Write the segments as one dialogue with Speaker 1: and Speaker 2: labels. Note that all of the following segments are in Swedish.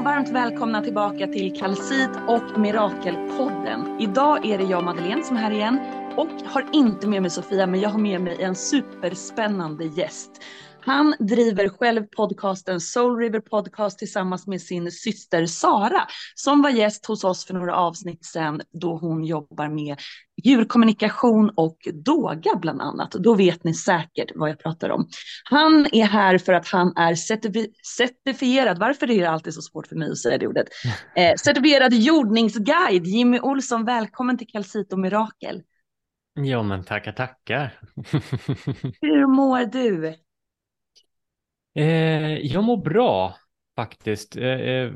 Speaker 1: och varmt välkomna tillbaka till Kalsit och Mirakelpodden. Idag är det jag Madeleine som är här igen och har inte med mig Sofia men jag har med mig en superspännande gäst. Han driver själv podcasten Soul River Podcast tillsammans med sin syster Sara som var gäst hos oss för några avsnitt sedan då hon jobbar med djurkommunikation och doga bland annat. Då vet ni säkert vad jag pratar om. Han är här för att han är certifi certifierad, varför är det alltid så svårt för mig att säga det ordet, eh, certifierad jordningsguide. Jimmy Olsson, välkommen till Calcito Mirakel.
Speaker 2: Ja men tackar tackar.
Speaker 1: Hur mår du?
Speaker 2: Eh, jag mår bra faktiskt. Eh, eh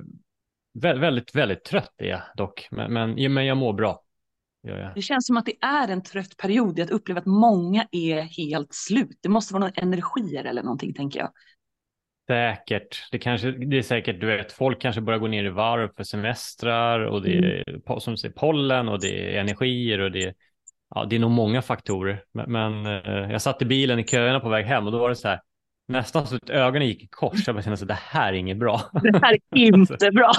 Speaker 2: väldigt, väldigt trött är jag dock, men, men, men jag mår bra.
Speaker 1: Det känns som att det är en trött period. Jag upplever att många är helt slut. Det måste vara några energier eller någonting tänker jag.
Speaker 2: Säkert. Det, kanske, det är säkert, du vet, folk kanske börjar gå ner i varv för semestrar och det är mm. som säger, pollen och det är energier och det är, ja, det är nog många faktorer. Men, men eh, jag satt i bilen i köerna på väg hem och då var det så här, Nästan så att ögonen gick i kors. Jag bara kände att det här är inget bra.
Speaker 1: Det här är inte bra.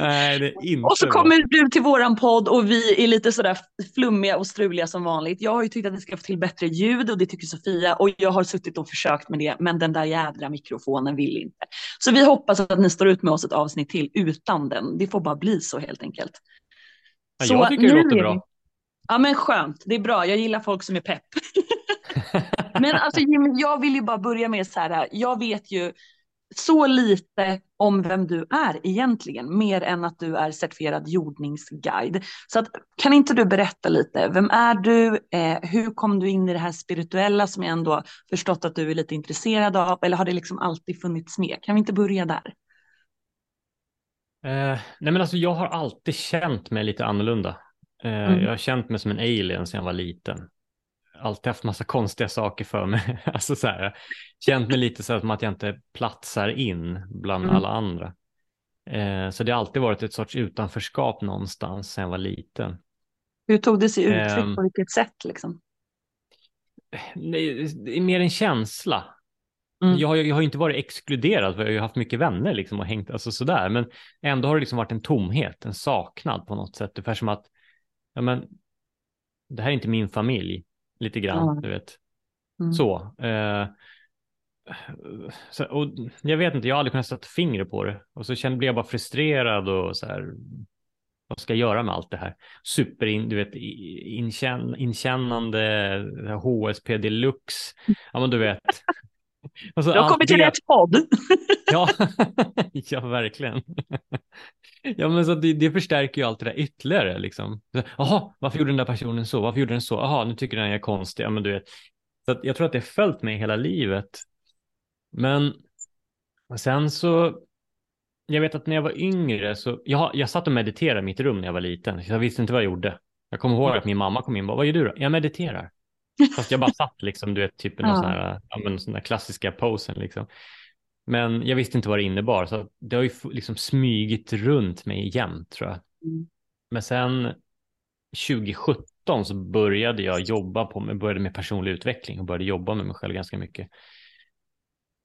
Speaker 2: Nej, det är inte
Speaker 1: Och så kommer du till våran podd och vi är lite sådär flummiga och struliga som vanligt. Jag har ju tyckt att vi ska få till bättre ljud och det tycker Sofia och jag har suttit och försökt med det men den där jädra mikrofonen vill inte. Så vi hoppas att ni står ut med oss ett avsnitt till utan den. Det får bara bli så helt enkelt.
Speaker 2: Ja, jag tycker det låter bra.
Speaker 1: Ja men skönt, det är bra. Jag gillar folk som är pepp. Men alltså Jimmy, jag vill ju bara börja med så här, jag vet ju så lite om vem du är egentligen, mer än att du är certifierad jordningsguide. Så att, kan inte du berätta lite, vem är du, eh, hur kom du in i det här spirituella som jag ändå förstått att du är lite intresserad av, eller har det liksom alltid funnits med? Kan vi inte börja där?
Speaker 2: Eh, nej men alltså jag har alltid känt mig lite annorlunda. Eh, mm. Jag har känt mig som en alien sedan jag var liten alltid haft massa konstiga saker för mig. alltså så här, känt mig lite så som att jag inte platsar in bland mm. alla andra. Eh, så det har alltid varit ett sorts utanförskap någonstans sedan jag var liten.
Speaker 1: Hur tog det sig uttryck eh, på vilket sätt liksom?
Speaker 2: Det är mer en känsla. Mm. Jag, har, jag har inte varit exkluderad för jag har haft mycket vänner liksom och hängt alltså sådär. Men ändå har det liksom varit en tomhet, en saknad på något sätt. Ungefär som att ja, men, det här är inte min familj lite grann, ja. du vet. Mm. Så. Eh, så. och jag vet inte, jag har aldrig kunnat sätta fingret på det. Och så kände, blev jag bara frustrerad och så här, vad ska jag göra med allt det här? Super, in, du vet, inkänn, inkännande, HSP deluxe, ja men du vet.
Speaker 1: Alltså, du har kommit till det... rätt podd.
Speaker 2: ja, ja, verkligen. ja, men så det, det, förstärker ju allt det där ytterligare. Liksom. Jaha, varför gjorde den där personen så? Varför gjorde den så? Jaha, nu tycker den jag är konstig. Ja, men du vet. Så jag tror att det har följt mig hela livet. Men sen så, jag vet att när jag var yngre så, jag, jag satt och mediterade i mitt rum när jag var liten. Jag visste inte vad jag gjorde. Jag kommer ihåg att min mamma kom in och bara, vad gör du då? Jag mediterar. Fast jag bara satt liksom, du vet, typ ja. sån här, ja, men, sån där klassiska posen liksom. Men jag visste inte vad det innebar, så det har ju liksom smygit runt mig jämt tror jag. Mm. Men sen 2017 så började jag jobba på, började med personlig utveckling och började jobba med mig själv ganska mycket.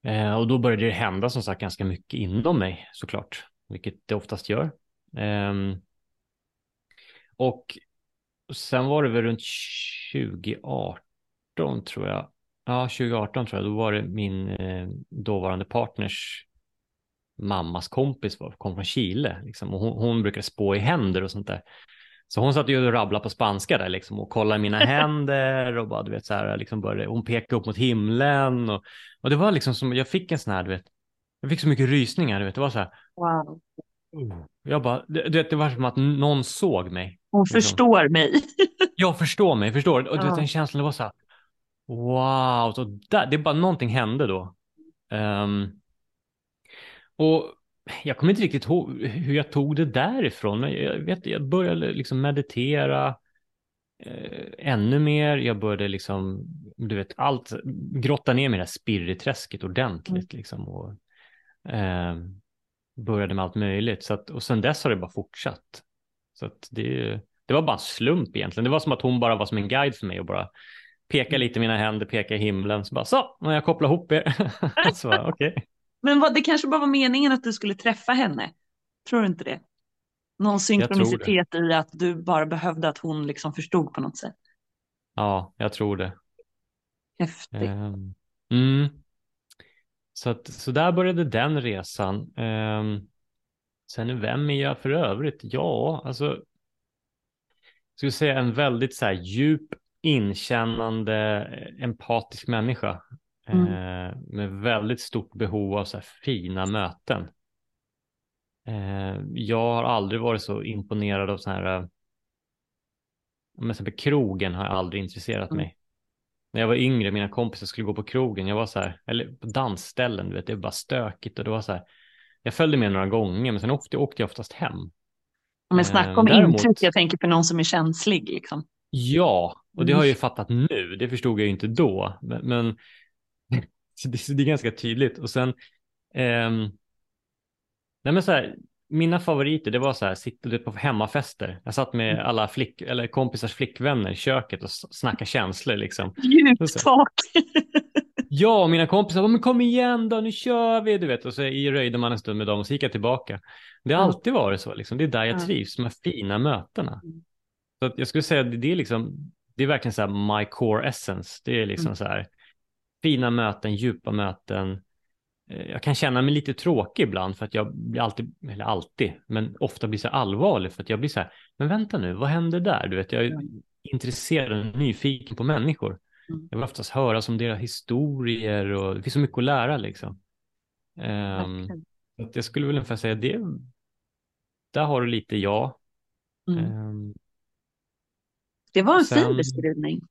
Speaker 2: Eh, och då började det hända som sagt ganska mycket inom mig såklart, vilket det oftast gör. Eh, och sen var det väl runt 2018 tror jag. Ja, 2018 tror jag. Då var det min eh, dåvarande partners mammas kompis var, kom från Chile liksom, och hon, hon brukar spå i händer och sånt där. Så hon satt ju och rabblade på spanska där liksom och kollade mina händer och bara du vet så här liksom började, hon pekade upp mot himlen och, och det var liksom som jag fick en sån här du vet, jag fick så mycket rysningar du vet, det var så här.
Speaker 1: Wow.
Speaker 2: Jag bara, du vet, det var som att någon såg mig.
Speaker 1: Hon liksom. förstår mig.
Speaker 2: jag förstår mig, förstår. Och du vet, den känslan, det var så här, wow, så där, det är bara någonting hände då. Um, och jag kommer inte riktigt ihåg hur jag tog det därifrån, men jag vet, jag började liksom meditera eh, ännu mer. Jag började liksom, du vet, allt, grotta ner mig i det här spirriträsket ordentligt mm. liksom. Och, eh, började med allt möjligt. Så att, och sen dess har det bara fortsatt. Så att det, det var bara en slump egentligen. Det var som att hon bara var som en guide för mig och bara peka lite mina händer, peka i himlen. Så bara så, när jag kopplar ihop er. så okej. Okay.
Speaker 1: Men vad, det kanske bara var meningen att du skulle träffa henne? Tror du inte det? Någon synkronicitet i att du bara behövde att hon liksom förstod på något sätt.
Speaker 2: Ja, jag tror det.
Speaker 1: Häftigt.
Speaker 2: Um, mm. Så, att, så där började den resan. Um, sen vem är jag för övrigt? Ja, alltså. Jag skulle säga en väldigt så här djup, inkännande, empatisk människa. Mm. Eh, med väldigt stort behov av så fina möten. Eh, jag har aldrig varit så imponerad av så här. Eh, till krogen har jag aldrig intresserat mm. mig. När jag var yngre, mina kompisar skulle gå på krogen, jag var så här, eller på dansställen, du vet, det var bara stökigt och det var så här. Jag följde med några gånger, men sen åkte, åkte jag oftast hem.
Speaker 1: Men snacka om Däremot, intryck, jag tänker på någon som är känslig liksom.
Speaker 2: Ja, och det har jag ju mm. fattat nu, det förstod jag ju inte då, men, men det, det, är ganska tydligt. Och sen, um, Nej men så här, mina favoriter det var så här, sitta på hemmafester. Jag satt med mm. alla flick, eller kompisars flickvänner i köket och snackade känslor liksom.
Speaker 1: Djupt tak.
Speaker 2: ja, och mina kompisar, men kom igen då, nu kör vi, du vet. Och så röjde man en stund med dem och så gick jag tillbaka. Det har mm. alltid varit så, liksom. det är där jag trivs, de här fina mötena. Mm. Så jag skulle säga att det är liksom, det är verkligen så här my core essence. Det är liksom mm. så här fina möten, djupa möten, Eh, jag kan känna mig lite tråkig ibland för att jag blir alltid, eller alltid, men ofta blir så allvarlig för att jag blir så här, men vänta nu, vad händer där? Du vet, jag är intresserad och nyfiken på människor. Mm. Jag vill oftast höra om deras historier och det finns så mycket att lära liksom. Um, att jag skulle väl ungefär säga det, där har du lite ja. Mm. Um,
Speaker 1: det var en sen, fin beskrivning.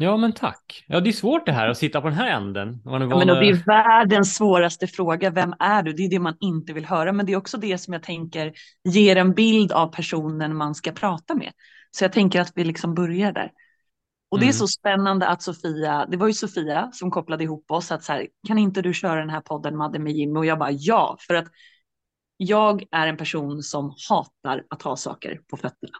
Speaker 2: Ja, men tack. Ja, det är svårt det här att sitta på den här änden. Ja,
Speaker 1: men det är världens svåraste fråga. Vem är du? Det är det man inte vill höra, men det är också det som jag tänker ger en bild av personen man ska prata med. Så jag tänker att vi liksom börjar där. Och mm. det är mm. så spännande att Sofia, det var ju Sofia som kopplade ihop oss, att så här, kan inte du köra den här podden Madde med Jimmy? Och jag bara ja, för att jag är en person som hatar att ha saker på fötterna.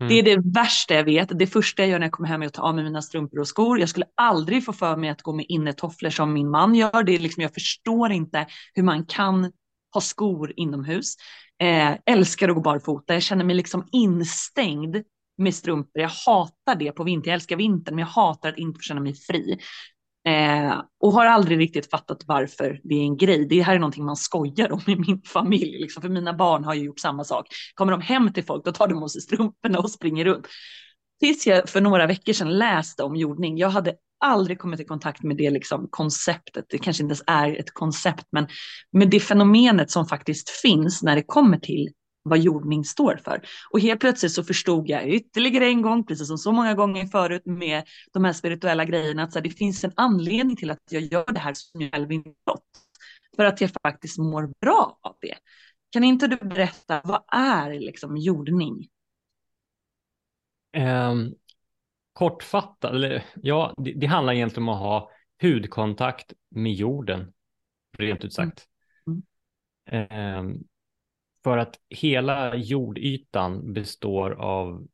Speaker 1: Mm. Det är det värsta jag vet. Det första jag gör när jag kommer hem är att ta av mig mina strumpor och skor. Jag skulle aldrig få för mig att gå med innetofflor som min man gör. Det är liksom, jag förstår inte hur man kan ha skor inomhus. Eh, älskar att gå barfota. Jag känner mig liksom instängd med strumpor. Jag hatar det på vintern. Jag älskar vintern, men jag hatar att inte få känna mig fri. Eh, och har aldrig riktigt fattat varför det är en grej. Det här är någonting man skojar om i min familj, liksom, för mina barn har ju gjort samma sak. Kommer de hem till folk, då tar de av sig strumporna och springer runt. Tills jag för några veckor sedan läste om jordning. Jag hade aldrig kommit i kontakt med det liksom, konceptet. Det kanske inte ens är ett koncept, men med det fenomenet som faktiskt finns när det kommer till vad jordning står för. Och helt plötsligt så förstod jag ytterligare en gång, precis som så många gånger förut med de här spirituella grejerna, att så här, det finns en anledning till att jag gör det här som jag själv inte För att jag faktiskt mår bra av det. Kan inte du berätta, vad är liksom jordning?
Speaker 2: Um, kortfattat, eller ja, det, det, handlar egentligen om att ha hudkontakt med jorden, rent ut sagt. Mm. Mm. Um, för att hela jordytan består av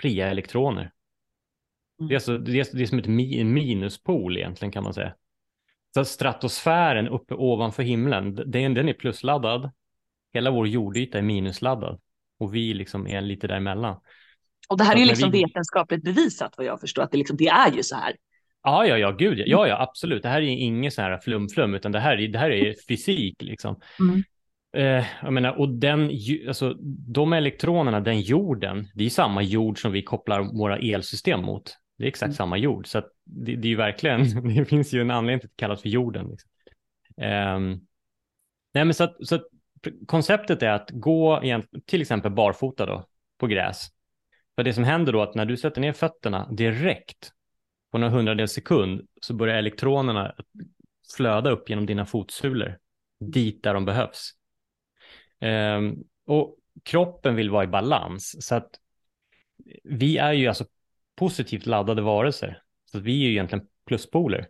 Speaker 2: fria elektroner. Mm. Det, är alltså, det, är, det är som ett minuspol egentligen kan man säga. Så stratosfären uppe ovanför himlen, den, den är plusladdad. Hela vår jordyta är minusladdad och vi liksom är lite däremellan.
Speaker 1: Och det här så är liksom vi... vetenskapligt bevisat vad jag förstår, att det, liksom, det är ju så här.
Speaker 2: Ja, ja, ja, gud, ja, ja, absolut. Det här är inget så här flum-flum, utan det här, det här är fysik liksom. Mm. Eh, jag menar, och den, alltså, de elektronerna, den jorden, det är samma jord som vi kopplar våra elsystem mot. Det är exakt mm. samma jord, så det, det, är ju verkligen, det finns ju en anledning till att det kallas för jorden. Liksom. Eh, nej, men så, att, så att konceptet är att gå till exempel barfota då, på gräs. För det som händer då att när du sätter ner fötterna direkt på några hundradels sekund så börjar elektronerna flöda upp genom dina fotsulor dit där de behövs. Ehm, och kroppen vill vara i balans. Så att vi är ju alltså positivt laddade varelser. Så att vi är ju egentligen pluspoler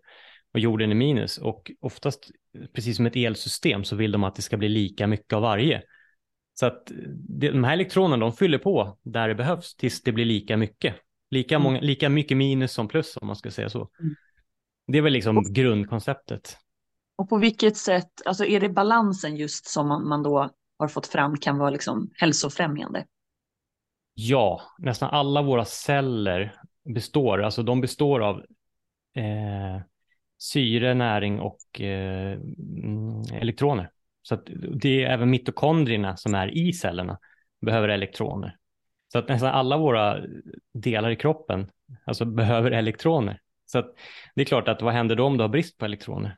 Speaker 2: och jorden är minus. Och oftast, precis som ett elsystem, så vill de att det ska bli lika mycket av varje. Så att de här elektronerna, de fyller på där det behövs tills det blir lika mycket. Lika, många, mm. lika mycket minus som plus om man ska säga så. Mm. Det är väl liksom och, grundkonceptet.
Speaker 1: Och på vilket sätt, alltså är det balansen just som man, man då har fått fram kan vara liksom hälsofrämjande?
Speaker 2: Ja, nästan alla våra celler består, alltså de består av eh, syre, näring och eh, elektroner. Så att det är även mitokondrierna som är i cellerna behöver elektroner. Så att nästan alla våra delar i kroppen alltså behöver elektroner. Så att det är klart att vad händer då om du har brist på elektroner?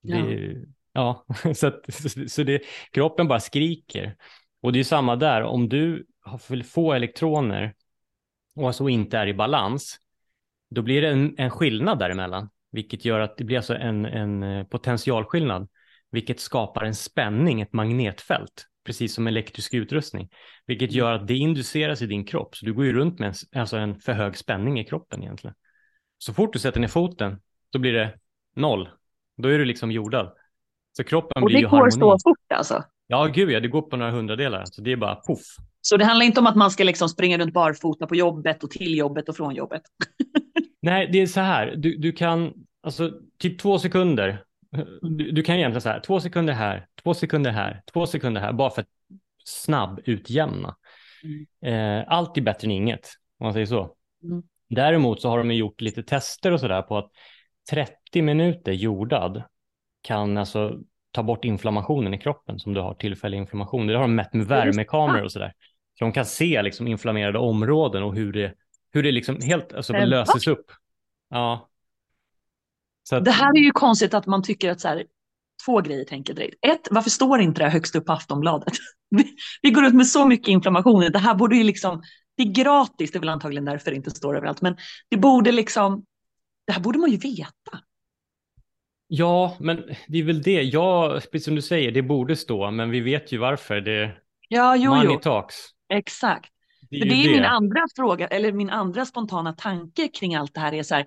Speaker 2: Ja, det, ja så, att, så det, kroppen bara skriker. Och det är samma där, om du vill få elektroner och alltså inte är i balans, då blir det en, en skillnad däremellan, vilket gör att det blir alltså en, en eh, potentialskillnad, vilket skapar en spänning, ett magnetfält, precis som elektrisk utrustning, vilket gör att det induceras i din kropp. Så du går ju runt med en, alltså en för hög spänning i kroppen egentligen. Så fort du sätter ner foten, då blir det noll. Då är du liksom jordad. Så kroppen blir ju harmoni. Och
Speaker 1: det går så fort alltså?
Speaker 2: Ja, gud ja, det går på några hundradelar. Så det är bara poff.
Speaker 1: Så det handlar inte om att man ska liksom springa runt barfota på jobbet och till jobbet och från jobbet?
Speaker 2: Nej, det är så här. Du, du kan, alltså typ två sekunder. Du, du, kan egentligen så här, två sekunder här, två sekunder här, två sekunder här, bara för att snabb utjämna. Mm. Eh, allt är bättre än inget, om man säger så. Mm. Däremot så har de gjort lite tester och så där på att 30 minuter jordad kan alltså ta bort inflammationen i kroppen som du har tillfällig inflammation. Det har de mätt med värmekameror och sådär. Så de kan se liksom inflammerade områden och hur det, hur det liksom helt alltså, löses upp. Ja.
Speaker 1: Att... Det här är ju konstigt att man tycker att så här, två grejer tänker direkt. Ett, varför står inte det högst upp på Aftonbladet? Vi, vi går ut med så mycket inflammationer. Det här borde ju liksom, det är gratis, det är väl antagligen därför det inte står överallt, men det borde liksom, det här borde man ju veta.
Speaker 2: Ja, men det är väl det. Ja, precis som du säger, det borde stå, men vi vet ju varför. Det
Speaker 1: ja, jo, money jo.
Speaker 2: talks.
Speaker 1: Exakt. Det är, det är det. min andra fråga, eller min andra spontana tanke kring allt det här är så här,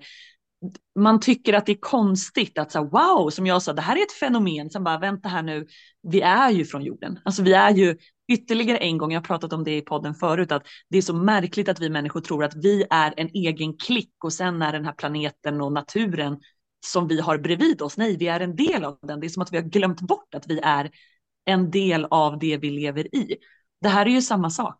Speaker 1: man tycker att det är konstigt att så här, wow, som jag sa, det här är ett fenomen. Sen bara vänta här nu, vi är ju från jorden. Alltså vi är ju ytterligare en gång, jag har pratat om det i podden förut, att det är så märkligt att vi människor tror att vi är en egen klick och sen är den här planeten och naturen som vi har bredvid oss. Nej, vi är en del av den. Det är som att vi har glömt bort att vi är en del av det vi lever i. Det här är ju samma sak.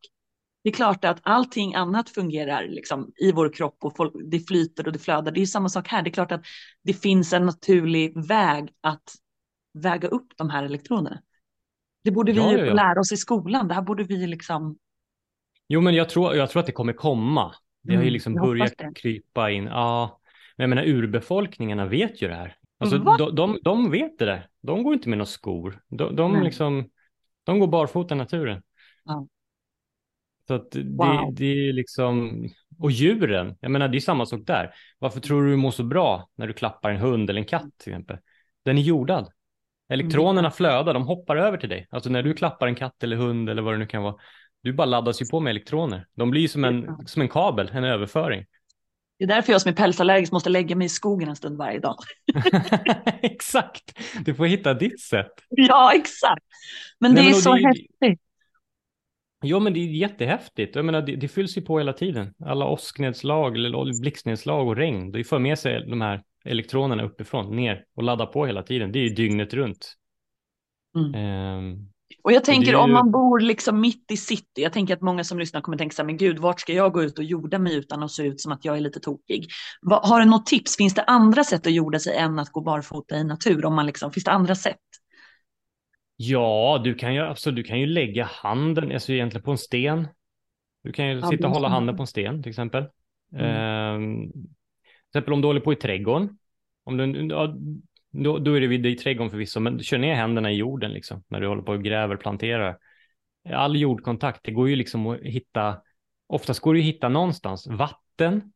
Speaker 1: Det är klart att allting annat fungerar liksom i vår kropp och folk, det flyter och det flödar. Det är ju samma sak här. Det är klart att det finns en naturlig väg att väga upp de här elektronerna. Det borde vi ja, ja, ja. lära oss i skolan. Det här borde vi liksom.
Speaker 2: Jo, men jag tror, jag tror att det kommer komma. Det har ju mm, liksom börjat krypa in. Ja, men jag menar urbefolkningarna vet ju det här. Alltså, de, de, de, vet det där. De går inte med några skor. De, de, liksom, går barfota i naturen. Ja. Så att det, wow. det är liksom, och djuren, jag menar det är samma sak där. Varför tror du du mår så bra när du klappar en hund eller en katt till exempel? Den är jordad. Elektronerna mm. flödar, de hoppar över till dig. Alltså när du klappar en katt eller hund eller vad det nu kan vara, du bara laddas ju på med elektroner. De blir som en, som en kabel, en överföring.
Speaker 1: Det är därför jag som är pälsallergisk måste lägga mig i skogen en stund varje dag.
Speaker 2: exakt, du får hitta ditt sätt.
Speaker 1: Ja, exakt. Men Nej, det är så det... häftigt.
Speaker 2: Ja, men det är jättehäftigt. Jag menar, det, det fylls ju på hela tiden. Alla åsknedslag, eller blixtnedslag och regn. Det för med sig de här elektronerna uppifrån, ner och laddar på hela tiden. Det är ju dygnet runt.
Speaker 1: Mm. Um, och jag tänker ju... om man bor liksom mitt i city, jag tänker att många som lyssnar kommer tänka så här, men gud, vart ska jag gå ut och jorda mig utan att se ut som att jag är lite tokig? Har du något tips? Finns det andra sätt att jorda sig än att gå barfota i natur? Om man liksom, finns det andra sätt?
Speaker 2: Ja, du kan ju, alltså, du kan ju lägga handen, alltså egentligen på en sten. Du kan ju ja, sitta och hålla handen på en sten till exempel. Mm. Uh, till exempel om du håller på i trädgården. Om du, ja, då, då är det vid i trädgården förvisso, men kör ner händerna i jorden liksom när du håller på och gräver, planterar. All jordkontakt, det går ju liksom att hitta, oftast går det att hitta någonstans vatten.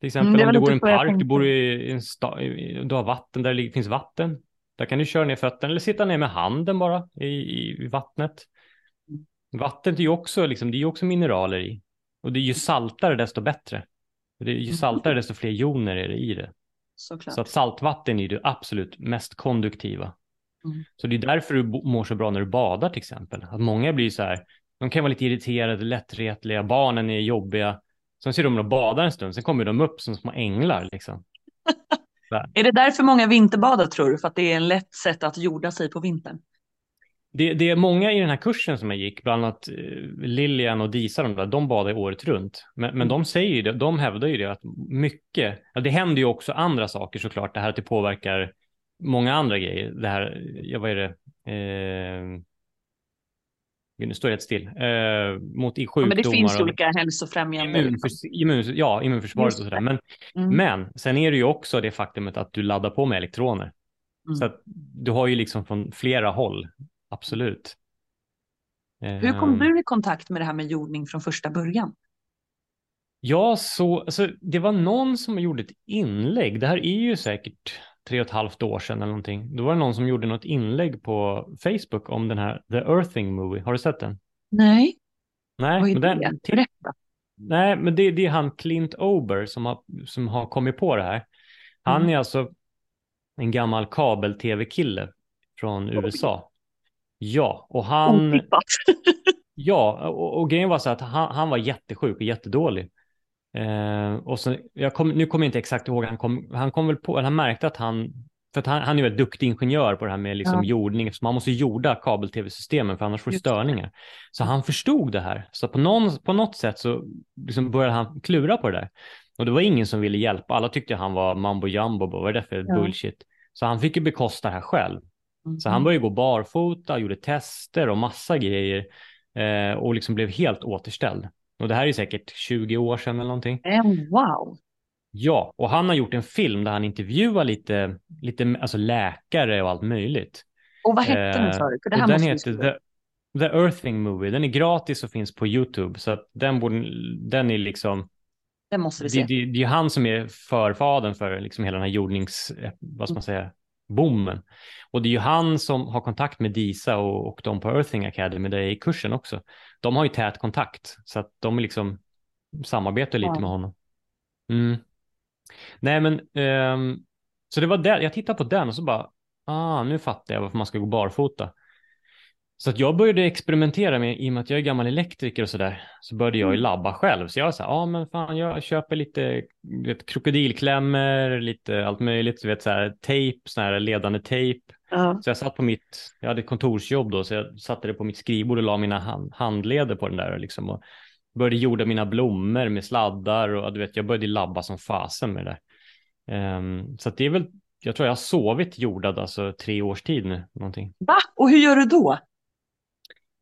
Speaker 2: Till exempel mm, om du går i en park, du bor i en stad, du har vatten där det finns vatten. Där kan du köra ner fötterna eller sitta ner med handen bara i, i, i vattnet. Vattnet är ju också, liksom, det är också mineraler i. Och det är ju saltare desto bättre. Det är ju mm. saltare desto fler joner är det i det. Såklart. Så att saltvatten är det absolut mest konduktiva. Mm. Så det är därför du mår så bra när du badar till exempel. Att många blir så här, de kan vara lite irriterade, lättretliga, barnen är jobbiga. Sen ser de och badar en stund, sen kommer de upp som små änglar liksom.
Speaker 1: är det därför många vinterbadar tror du? För att det är en lätt sätt att jorda sig på vintern?
Speaker 2: Det, det är många i den här kursen som jag gick, bland annat eh, Lilian och Disa, de, där, de badar året runt. Men, men
Speaker 1: Mm.
Speaker 2: de säger ju det, de hävdar ju det att mycket, ja, det händer ju också andra saker såklart, det här att det påverkar många andra grejer. Det här, ja vad är det, eh, nu står jag helt still, eh, mot i
Speaker 1: Ja,
Speaker 2: sjukdomar.
Speaker 1: men det finns
Speaker 2: och-
Speaker 1: olika hälsofrämjande.
Speaker 2: Immunförs immun, ja, immunförsvaret och sådär. Men,
Speaker 1: Mm.
Speaker 2: men sen är det ju också det faktumet att du laddar på med elektroner.
Speaker 1: Mm.
Speaker 2: Så att du har ju liksom från flera håll, absolut.
Speaker 1: Hur kom
Speaker 2: Ehm,
Speaker 1: du i kontakt med det här med jordning från första början?
Speaker 2: Ja, så, alltså, det var någon som gjorde ett inlägg. Det här är ju säkert tre och ett halvt år sedan eller någonting. Då var det någon som gjorde något inlägg på Facebook om den här The Earthing Movie. Har du sett den?
Speaker 1: Nej,
Speaker 2: Nej,
Speaker 1: vad är
Speaker 2: men
Speaker 1: det?
Speaker 2: den,
Speaker 1: Berätta.
Speaker 2: Nej, men det, det är han Clint Ober som har, som har kommit på det här. Han
Speaker 1: Mm.
Speaker 2: är alltså en gammal kabel-tv-kille från USA. Ja, och han,
Speaker 1: Otippat.
Speaker 2: ja, och, och grejen var så att han, han var jättesjuk och jättedålig. Eh, och så, jag kom, nu kommer jag inte exakt ihåg, han kom, han kom väl på, han märkte att han, för att han, han är ju en duktig ingenjör på det här med liksom
Speaker 1: Ja.
Speaker 2: jordning, så man måste jorda kabel-tv-systemen för annars får du störningar. Så han förstod det här. Så på, någon, på något sätt så liksom började han klura på det där. Och det var ingen som ville hjälpa. Alla tyckte han var mambo jumbo, vad är det för
Speaker 1: Ja.
Speaker 2: bullshit? Så han fick ju bekosta det här själv.
Speaker 1: Mm.
Speaker 2: Så han började gå barfota, gjorde tester och massa grejer eh, och liksom blev helt återställd. Och det här är säkert 20 år sedan eller någonting.
Speaker 1: Eh, Wow.
Speaker 2: Ja, och han har gjort en film där han intervjuar lite, lite alltså läkare och allt möjligt.
Speaker 1: Och vad hette den
Speaker 2: Eh,
Speaker 1: sa du? Det
Speaker 2: den heter. The, The Earthing Movie. Den är gratis och finns på YouTube. Så den, borde, den är liksom,
Speaker 1: Den måste vi
Speaker 2: det,
Speaker 1: se.
Speaker 2: det, det är han som är förfadern för liksom hela den här jordnings, eh, vad ska man säga, bommen. Och det är ju han som har kontakt med Disa och, och de på Earthing Academy där jag är i kursen också. De har ju tät kontakt så att de liksom samarbetar lite
Speaker 1: Ja.
Speaker 2: med honom. Mm. Nej men, ehm, så det var där, jag tittade på den och så bara, ah, nu fattar jag varför man ska gå barfota. Så att jag började experimentera med, i och med att jag är gammal elektriker och sådär, så började jag
Speaker 1: Mm.
Speaker 2: labba själv. Så jag här, ja ah, men fan jag köper lite vet, krokodilklämmor, lite allt möjligt, du vet så här tejp, sån här ledande tejp.
Speaker 1: Ja.
Speaker 2: Så jag satt på mitt, jag hade ett kontorsjobb då, så jag satte det på mitt skrivbord och la mina hand, handleder på den där liksom. Och började jorda mina blommor med sladdar och du vet, jag började labba som fasen med det där. Ehm, så det är väl, jag tror jag har sovit jordad alltså tre års tid nu, någonting.
Speaker 1: Va? Och hur gör du då?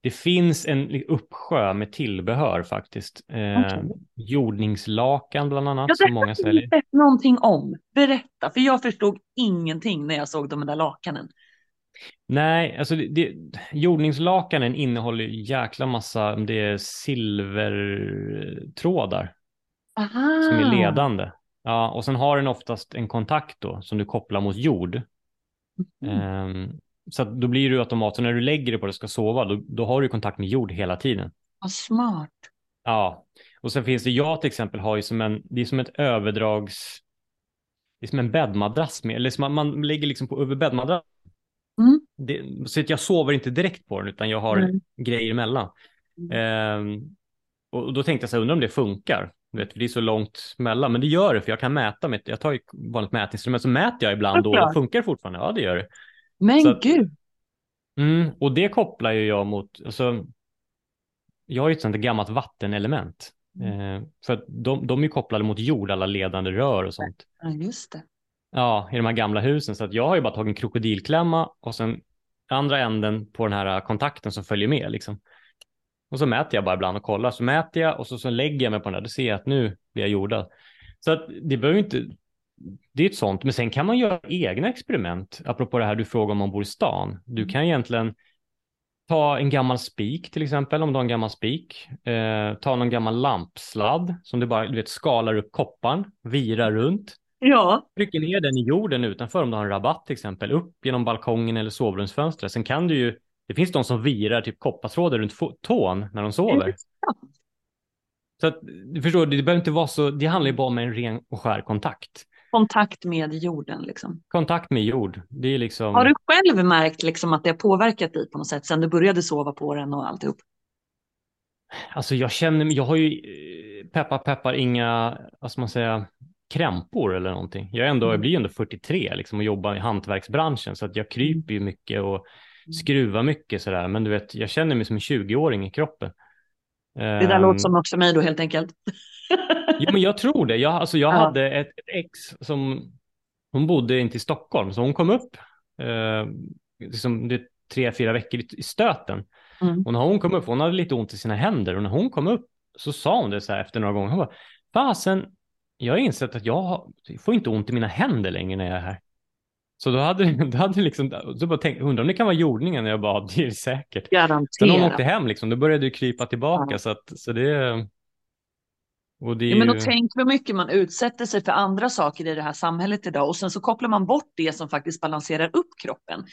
Speaker 2: Det finns en uppsjö med tillbehör faktiskt. Eh,
Speaker 1: Okej.
Speaker 2: Jordningslakan bland annat
Speaker 1: Ja,
Speaker 2: som många
Speaker 1: har jag
Speaker 2: säljer.
Speaker 1: sett någonting om. Berätta, för jag förstod ingenting när jag såg de där lakanen.
Speaker 2: Nej, alltså det, det, jordningslakanen innehåller jäkla massa, det är silvertrådar
Speaker 1: Aha.
Speaker 2: som är ledande. Ja, och sen har den oftast en kontakt då som du kopplar mot jord.
Speaker 1: Mm.
Speaker 2: Ehm, så då blir det automatiskt, när du lägger dig på det och ska sova, då, då har du kontakt med jord hela tiden.
Speaker 1: Vad smart.
Speaker 2: Ja, och sen finns det, jag till exempel har ju som en, det är som ett överdrags, det är som en bäddmadrass med, eller man, man lägger liksom på över bäddmadrass.
Speaker 1: Mm.
Speaker 2: Det, så att jag sover inte direkt på den utan jag har
Speaker 1: Mm.
Speaker 2: grejer emellan. Ehm, och, och då tänkte jag så här, undrar om det funkar. Vet, för det är så långt mellan, men det gör det för jag kan mäta med, jag tar ju vanligt mätinstrument så mäter jag ibland och det funkar fortfarande. Ja, det gör det.
Speaker 1: Men
Speaker 2: Så att-
Speaker 1: gud.
Speaker 2: Mm, och det kopplar ju jag mot, alltså, jag har ju ett sånt gammalt vattenelement. Eh, för att de, de är ju kopplade mot jord, alla ledande rör och sånt.
Speaker 1: Ja, just det.
Speaker 2: Ja, i de här gamla husen. Så att jag har ju bara tagit en krokodilklämma och sen andra änden på den här kontakten som följer med liksom. Och så mäter jag bara ibland och kollar. Så mäter jag och så, så lägger jag mig på den där. Då ser jag att nu blir jag jordad. Så att det behöver inte, det är ett sånt. Men sen kan man göra egna experiment. Apropå det här du frågar om man bor i stan. Du kan egentligen ta en gammal spik till exempel, om du har en gammal spik. Eh, ta någon gammal lampsladd som du bara du vet, skalar upp kopparn, virar runt.
Speaker 1: Ja.
Speaker 2: Trycker ner den i jorden utanför om du har en rabatt till exempel, upp genom balkongen eller sovrumsfönstret. Sen kan du ju, det finns de som virar typ koppartrådar runt tån när de sover. Så att, du förstår, det behöver inte vara så, det handlar ju bara om en ren och skär kontakt.
Speaker 1: Kontakt med jorden liksom.
Speaker 2: Kontakt med jord, det är liksom...
Speaker 1: Har du själv märkt liksom att det har påverkat dig på något sätt sen du började sova på den och alltihop?
Speaker 2: Alltså jag känner, jag har ju eh, peppar peppar inga, vad ska man säga, krämpor eller någonting. Jag, är ändå, jag blir ju ändå 43 liksom och jobbar i hantverksbranschen så att jag kryper ju mycket och skruva mycket sådär. Men du vet, jag känner mig som en 20-åring i kroppen.
Speaker 1: Det där um, låter som något för mig då helt enkelt.
Speaker 2: jo, men jag tror det. Jag, alltså, jag ja. hade ett, ett, ex som, hon bodde inte i Stockholm, så hon kom upp eh, liksom, det, tre, fyra veckor i, i stöten. Mm. Och när hon kom upp, hon hade lite ont i sina händer och när hon kom upp så sa hon det så här efter några gånger. Hon bara, fasen, jag har insett att jag får inte ont i mina händer längre när jag är här. Så då hade, då hade liksom, så bara tänkt, undrar om det kan vara jordningen? Jag bara, det är säkert.
Speaker 1: Garanterat.
Speaker 2: Sen när hon åkte hem, liksom, då började det krypa tillbaka. Ja. Så, att, så det,
Speaker 1: det ja, men och tänk hur mycket man utsätter sig för andra saker i det här samhället idag och sen så kopplar man bort det som faktiskt balanserar upp kroppen.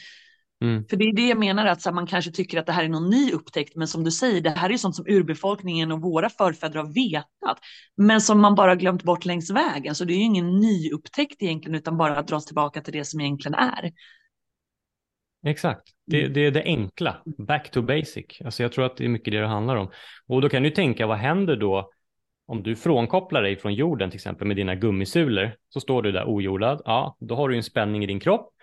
Speaker 1: Mm. För det är det jag menar, att så man kanske tycker att det här är någon ny upptäckt, men som du säger, det här är sånt som urbefolkningen och våra förfäder har vetat, men som man bara glömt bort längs vägen. Så det är ju ingen ny upptäckt egentligen, utan bara att dras tillbaka till det som egentligen är.
Speaker 2: Exakt, det, mm. det, är det enkla, back to basic. Alltså jag tror att det är mycket det det handlar om. Och då kan du tänka, vad händer då om du frånkopplar dig från jorden till exempel med dina gummisulor, så står du där ojordad, ja, då har du en spänning i din kropp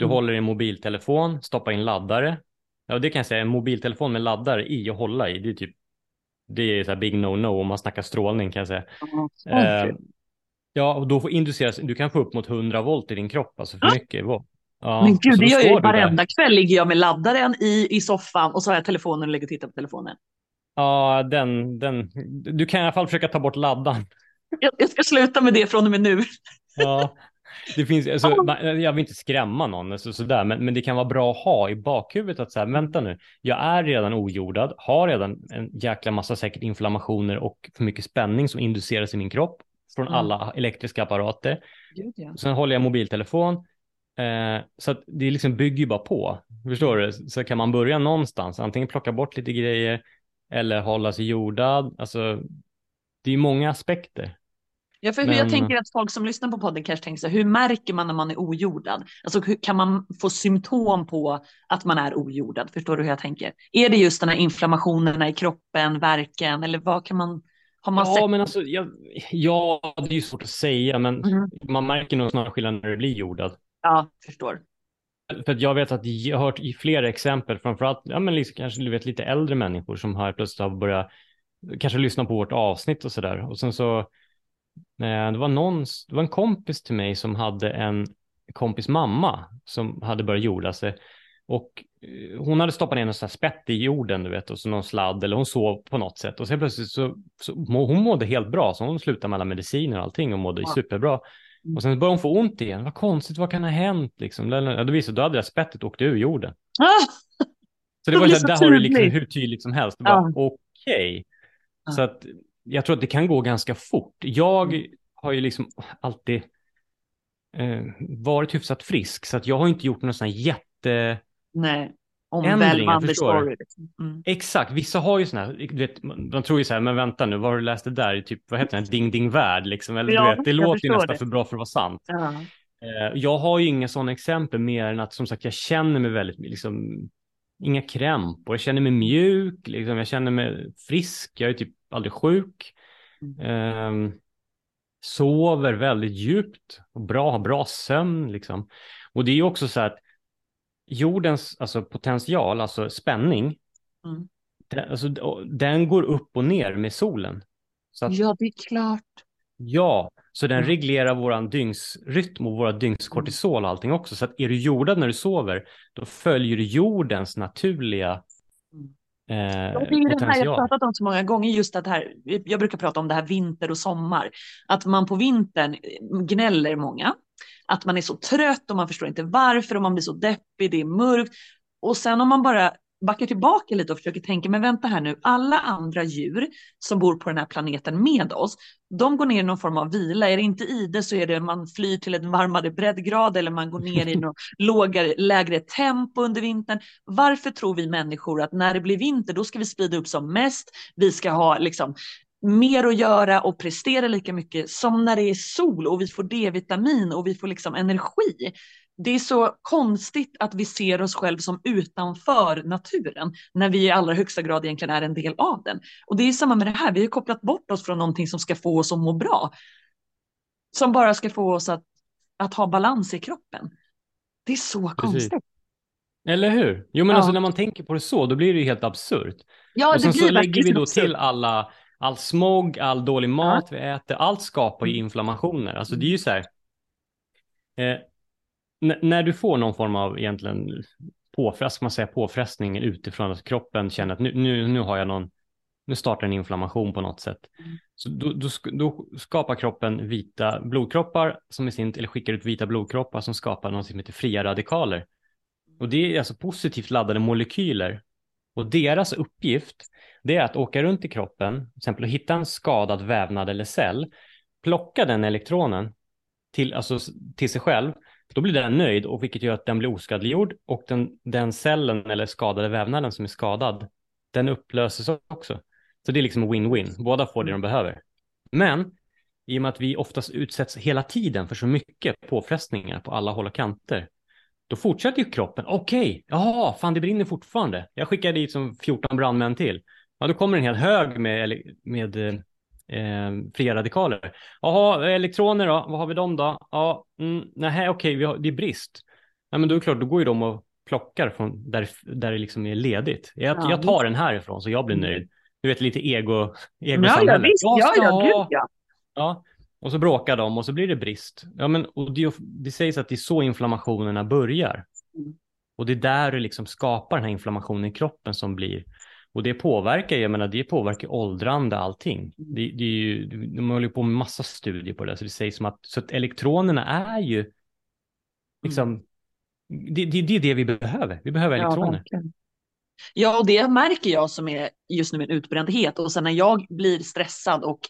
Speaker 2: du mm. håller i en mobiltelefon, stoppar in laddare. Ja, det kan jag säga, en mobiltelefon med laddare i och hålla i, det är typ det är så big no-no om man snackar strålning kan jag säga. Mm. Eh, ja, och då får induceras, du kan få upp mot 100 volt i din kropp, alltså för ah! mycket volt.
Speaker 1: Ja, men gud, det gör jag ju varenda kväll ligger jag med laddaren i, i soffan och så har jag telefonen och ligger och tittar på telefonen.
Speaker 2: Ja, den, den, du kan i alla fall försöka ta bort laddaren.
Speaker 1: Jag, jag ska sluta med det från och med nu.
Speaker 2: Ja, det finns, alltså, jag vill inte skrämma någon, alltså, sådär, men, men det kan vara bra att ha i bakhuvudet att säga, vänta nu, jag är redan ojordad, har redan en jäkla massa säkert inflammationer och för mycket spänning som induceras i min kropp från mm. alla elektriska apparater. Gud, ja. Sen håller jag mobiltelefon, eh, så att det liksom bygger ju bara på. Förstår du? Så kan man börja någonstans, antingen plocka bort lite grejer eller hålla sig jordad. Alltså, det är många aspekter.
Speaker 1: Ja, för hur jag tänker att folk som lyssnar på podden kanske tänker så hur märker man när man är ojordad? Alltså hur kan man få symptom på att man är ojordad? Förstår du hur jag tänker? Är det just den här inflammationerna i kroppen, verken eller vad kan man har man
Speaker 2: ja, men alltså, ja, ja, det är ju svårt att säga, men mm. man märker nog snarare skillnad när det blir jordad.
Speaker 1: Ja, förstår.
Speaker 2: För att jag vet att jag har hört i flera exempel, framförallt ja, men liksom, kanske du vet, lite äldre människor som har plötsligt har börjat kanske lyssna på vårt avsnitt och så där. Och sen så det var, någon, det var en kompis till mig som hade en kompis mamma som hade börjat jorda sig. Och eh, hon hade stoppat ner sån här spett i jorden, du vet, och så någon sladd eller hon sov på något sätt. Och sen plötsligt så, så hon mådde helt bra, så hon slutade med alla mediciner och allting och mådde ja. superbra. Mm. Och sen började hon få ont igen. Vad konstigt, vad kan ha hänt liksom? Ja, då visade då hade det spettet åkt ur jorden. Ah! Så det var så, där har du liksom hur tydligt som helst. Ja. Okej. Okay. Ja. Så att jag tror att det kan gå ganska fort. Jag mm. har ju liksom alltid eh, varit hyfsat frisk, så att jag har inte gjort någon sån här jätte...
Speaker 1: Nej, omvälvande story.
Speaker 2: Liksom. Mm. Exakt, vissa har ju såna här, vet, de tror ju så här, men vänta nu, vad har du läst det där? Typ, vad heter det, Ding Ding Värld liksom? Eller ja, du vet, det låter ju nästan det. för bra för att vara sant. Ja. Eh, jag har ju inga sådana exempel mer än att som sagt, jag känner mig väldigt, liksom, inga krämpor, jag känner mig mjuk, liksom, jag känner mig frisk, jag är typ aldrig sjuk. Mm. Eh, sover väldigt djupt och bra, har bra sömn liksom. Och det är ju också så att jordens alltså, potential, alltså spänning, mm. den, alltså, den går upp och ner med solen.
Speaker 1: Att, ja, det är klart.
Speaker 2: Ja, så den mm. reglerar våran dygnsrytm och våra dygnskortisol och allting också. Så att är du jordad när du sover, då följer du jordens naturliga
Speaker 1: Eh, det är det här jag pratat om så många gånger, just att här, jag brukar prata om det här vinter och sommar, att man på vintern gnäller många, att man är så trött och man förstår inte varför och man blir så deppig, det är mörkt. Och sen om man bara backar tillbaka lite och försöker tänka, men vänta här nu, alla andra djur som bor på den här planeten med oss, de går ner i någon form av vila. Är det inte ide så är det man flyr till en varmare breddgrad eller man går ner i något lågare, lägre tempo under vintern. Varför tror vi människor att när det blir vinter, då ska vi sprida upp som mest, vi ska ha liksom mer att göra och prestera lika mycket som när det är sol och vi får D-vitamin och vi får liksom energi det är så konstigt att vi ser oss själva som utanför naturen när vi i allra högsta grad egentligen är en del av den. Och det är samma med det här, vi har kopplat bort oss från någonting som ska få oss att må bra. Som bara ska få oss att, att ha balans i kroppen. Det är så Precis. konstigt.
Speaker 2: Eller hur? Jo men
Speaker 1: Ja.
Speaker 2: alltså när man tänker på det så, då blir det ju helt absurt.
Speaker 1: Ja,
Speaker 2: och
Speaker 1: det
Speaker 2: sen
Speaker 1: blir
Speaker 2: så lägger vi då
Speaker 1: absurt.
Speaker 2: till alla, all smog, all dålig mat vi äter, allt skapar ju inflammationer. Alltså det är ju så här, eh, n- när du får någon form av egentligen påfrest, man säga påfrestning utifrån, att kroppen känner att nu, nu, nu har jag någon, nu startar en inflammation på något sätt.
Speaker 1: Mm.
Speaker 2: Så då, då, då skapar kroppen vita blodkroppar som i sin, eller skickar ut vita blodkroppar som skapar något som heter fria radikaler. Och det är alltså positivt laddade molekyler. Och deras uppgift, det är att åka runt i kroppen, till exempel att hitta en skadad vävnad eller cell, plocka den elektronen till, alltså, till sig själv, då blir den nöjd och vilket gör att den blir oskadliggjord och den, den cellen eller skadade vävnaden som är skadad, den upplöses också. Så det är liksom win-win, båda får det de behöver. Men i och med att vi oftast utsätts hela tiden för så mycket påfrestningar på alla håll och kanter, då fortsätter ju kroppen. Okej, jaha, fan det brinner fortfarande. Jag skickar dit som 14 brandmän till. Ja, då kommer en hel hög med, med eh, eh, fria radikaler. Jaha, elektroner då? Vad har vi dem då? Ja, mm, nej, okej, vi har, det är brist. Ja, men då är det klart, då går ju de och plockar från där, där det liksom är ledigt. Jag,
Speaker 1: Ja,
Speaker 2: jag tar den härifrån så jag blir nöjd. Du vet, lite ego,
Speaker 1: Ja, ja,
Speaker 2: ego-samhälle.
Speaker 1: visst. Ja, ja, gud ja.
Speaker 2: Ja, och så bråkar de och så blir det brist. Ja, men och det, det sägs att det är så inflammationerna börjar.
Speaker 1: Mm.
Speaker 2: Och det är där du liksom skapar den här inflammationen i kroppen som blir. Och det påverkar, jag menar, det påverkar åldrande allting. Det, det är ju, de håller på med massa studier på det, så det sägs som att, så att elektronerna är ju liksom, det, det, det är det vi behöver. Vi behöver elektroner.
Speaker 1: verkligen. Ja, och det märker jag som är just nu min utbrändhet. Och sen när jag blir stressad och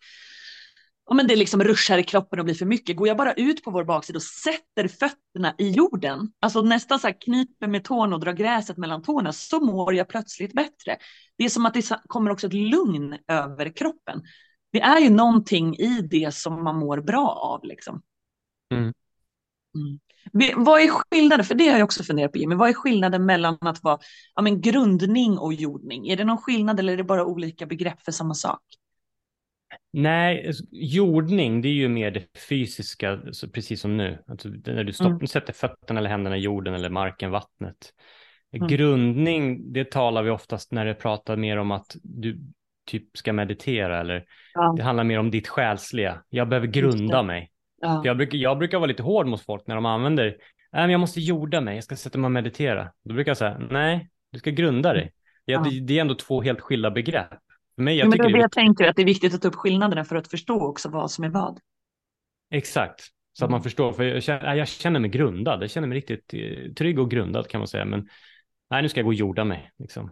Speaker 1: ja, men det liksom ruschar i kroppen och blir för mycket, går jag bara ut på vår baksida och sätter fötterna i jorden, alltså nästan så här kniper med tårna och drar gräset mellan tårna, så mår jag plötsligt bättre. Det är som att det kommer också ett lugn över kroppen. Det är ju någonting i det som man mår bra av. Liksom.
Speaker 2: Mm.
Speaker 1: Mm. Vad är skillnaden, för det har jag också funderat på Jimmy, vad är skillnaden mellan att vara ja, men grundning och jordning? Är det någon skillnad eller är det bara olika begrepp för samma sak?
Speaker 2: Nej, jordning det är ju mer det fysiska, så precis som nu. Alltså, när du stopp,
Speaker 1: Mm.
Speaker 2: sätter fötterna eller händerna i jorden eller marken, vattnet.
Speaker 1: Mm.
Speaker 2: Grundning, det talar vi oftast när det pratar mer om att du typ ska meditera eller
Speaker 1: Ja.
Speaker 2: det handlar mer om ditt själsliga. Jag behöver grunda mig.
Speaker 1: Ja.
Speaker 2: Jag brukar, jag brukar vara lite hård mot folk när de använder, nej men jag måste jorda mig, jag ska sätta mig och meditera. Då brukar jag säga, nej, du ska grunda dig. Ja,
Speaker 1: Ja.
Speaker 2: det, det är ändå två helt skilda begrepp. Mig,
Speaker 1: Ja,
Speaker 2: jag
Speaker 1: men det är
Speaker 2: det
Speaker 1: jag tänker, att det är viktigt att ta upp skillnaderna för att förstå också vad som är vad.
Speaker 2: Exakt, så att man
Speaker 1: Mm.
Speaker 2: förstår. För jag känner, jag känner mig grundad, jag känner mig riktigt eh, trygg och grundad kan man säga. Men nej, nu ska jag gå och jorda mig. Liksom.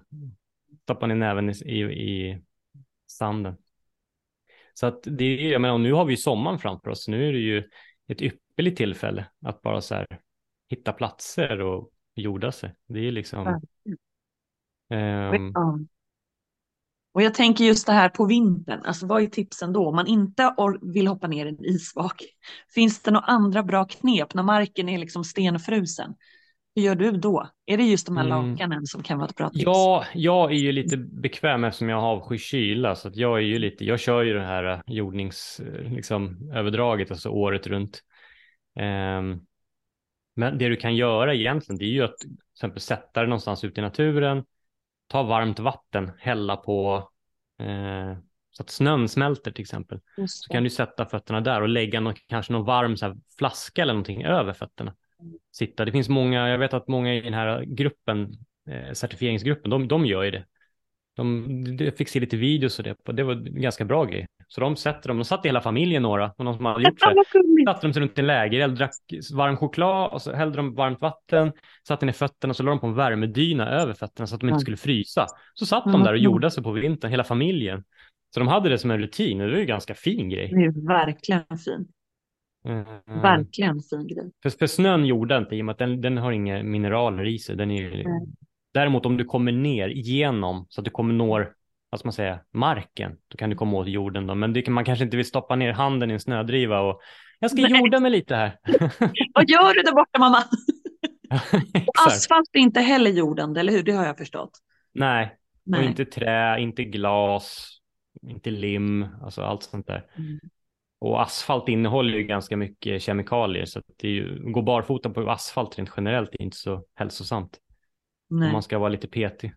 Speaker 2: Stoppa ner näven i, i, i sanden. Så att det är, jag menar, och nu har vi sommaren framför oss. Nu är det ju ett ypperligt tillfälle att bara så här hitta platser och jorda sig. Det är liksom... Ehm,
Speaker 1: Ja. Och jag tänker just det här på vintern, alltså vad är tipsen då? Om man inte vill hoppa ner i en isvak, finns det några andra bra knep när marken är liksom stenfrusen? Hur gör du då? Är det just de här
Speaker 2: Mm.
Speaker 1: lakanen som kan vara ett bra tips?
Speaker 2: Ja, jag är ju lite bekväm eftersom jag avskyr kyla. Så att jag är ju lite, jag kör ju det här eh, jordnings, eh, liksom, överdraget, alltså året runt. Ehm, men det du kan göra egentligen, det är ju att till exempel sätta dig någonstans ute i naturen, ta varmt vatten, hälla på eh, så att snön smälter till exempel. Så kan du sätta fötterna där och lägga någon, kanske någon varm så här, flaska eller någonting över fötterna. Sitta. Det finns många, jag vet att många i den här gruppen, eh, certifieringsgruppen, de, de gör ju det. De, jag fick se lite videos och det, det var en ganska bra grej. Så de sätter dem, de satt i hela familjen några, och någon som hade gjort det. Satte de sig runt en lägereld, drack varm choklad och så hällde de varmt vatten, satte ner fötterna och så la de på en värmedyna över fötterna så att de inte
Speaker 1: Mm.
Speaker 2: skulle frysa. Så satt de där och gjorde sig på vintern, hela familjen. Så de hade det som en rutin och det var ju en ganska fin grej.
Speaker 1: Det är verkligen fin.
Speaker 2: Mm.
Speaker 1: Verkligen fin grej.
Speaker 2: För, för snön gjorde inte i och med att den, den har inga mineraler i sig. Den är.
Speaker 1: Nej.
Speaker 2: Däremot om du kommer ner igenom så att du kommer når, vad ska man säga, marken, då kan du komma åt jorden då. Men det, man kanske inte vill stoppa ner handen i en snödriva och jag ska
Speaker 1: Nej.
Speaker 2: jorda mig lite här.
Speaker 1: Vad gör du där borta mamma? Asfalt är inte heller jordande, eller hur? Det har jag förstått.
Speaker 2: Nej, och
Speaker 1: Nej.
Speaker 2: inte trä, inte glas, inte lim, alltså allt sånt där.
Speaker 1: Mm.
Speaker 2: Och asfalt innehåller ju ganska mycket kemikalier så att det ju, gå barfota på asfalt rent generellt är inte så hälsosamt. Nej. Om man ska vara lite petig.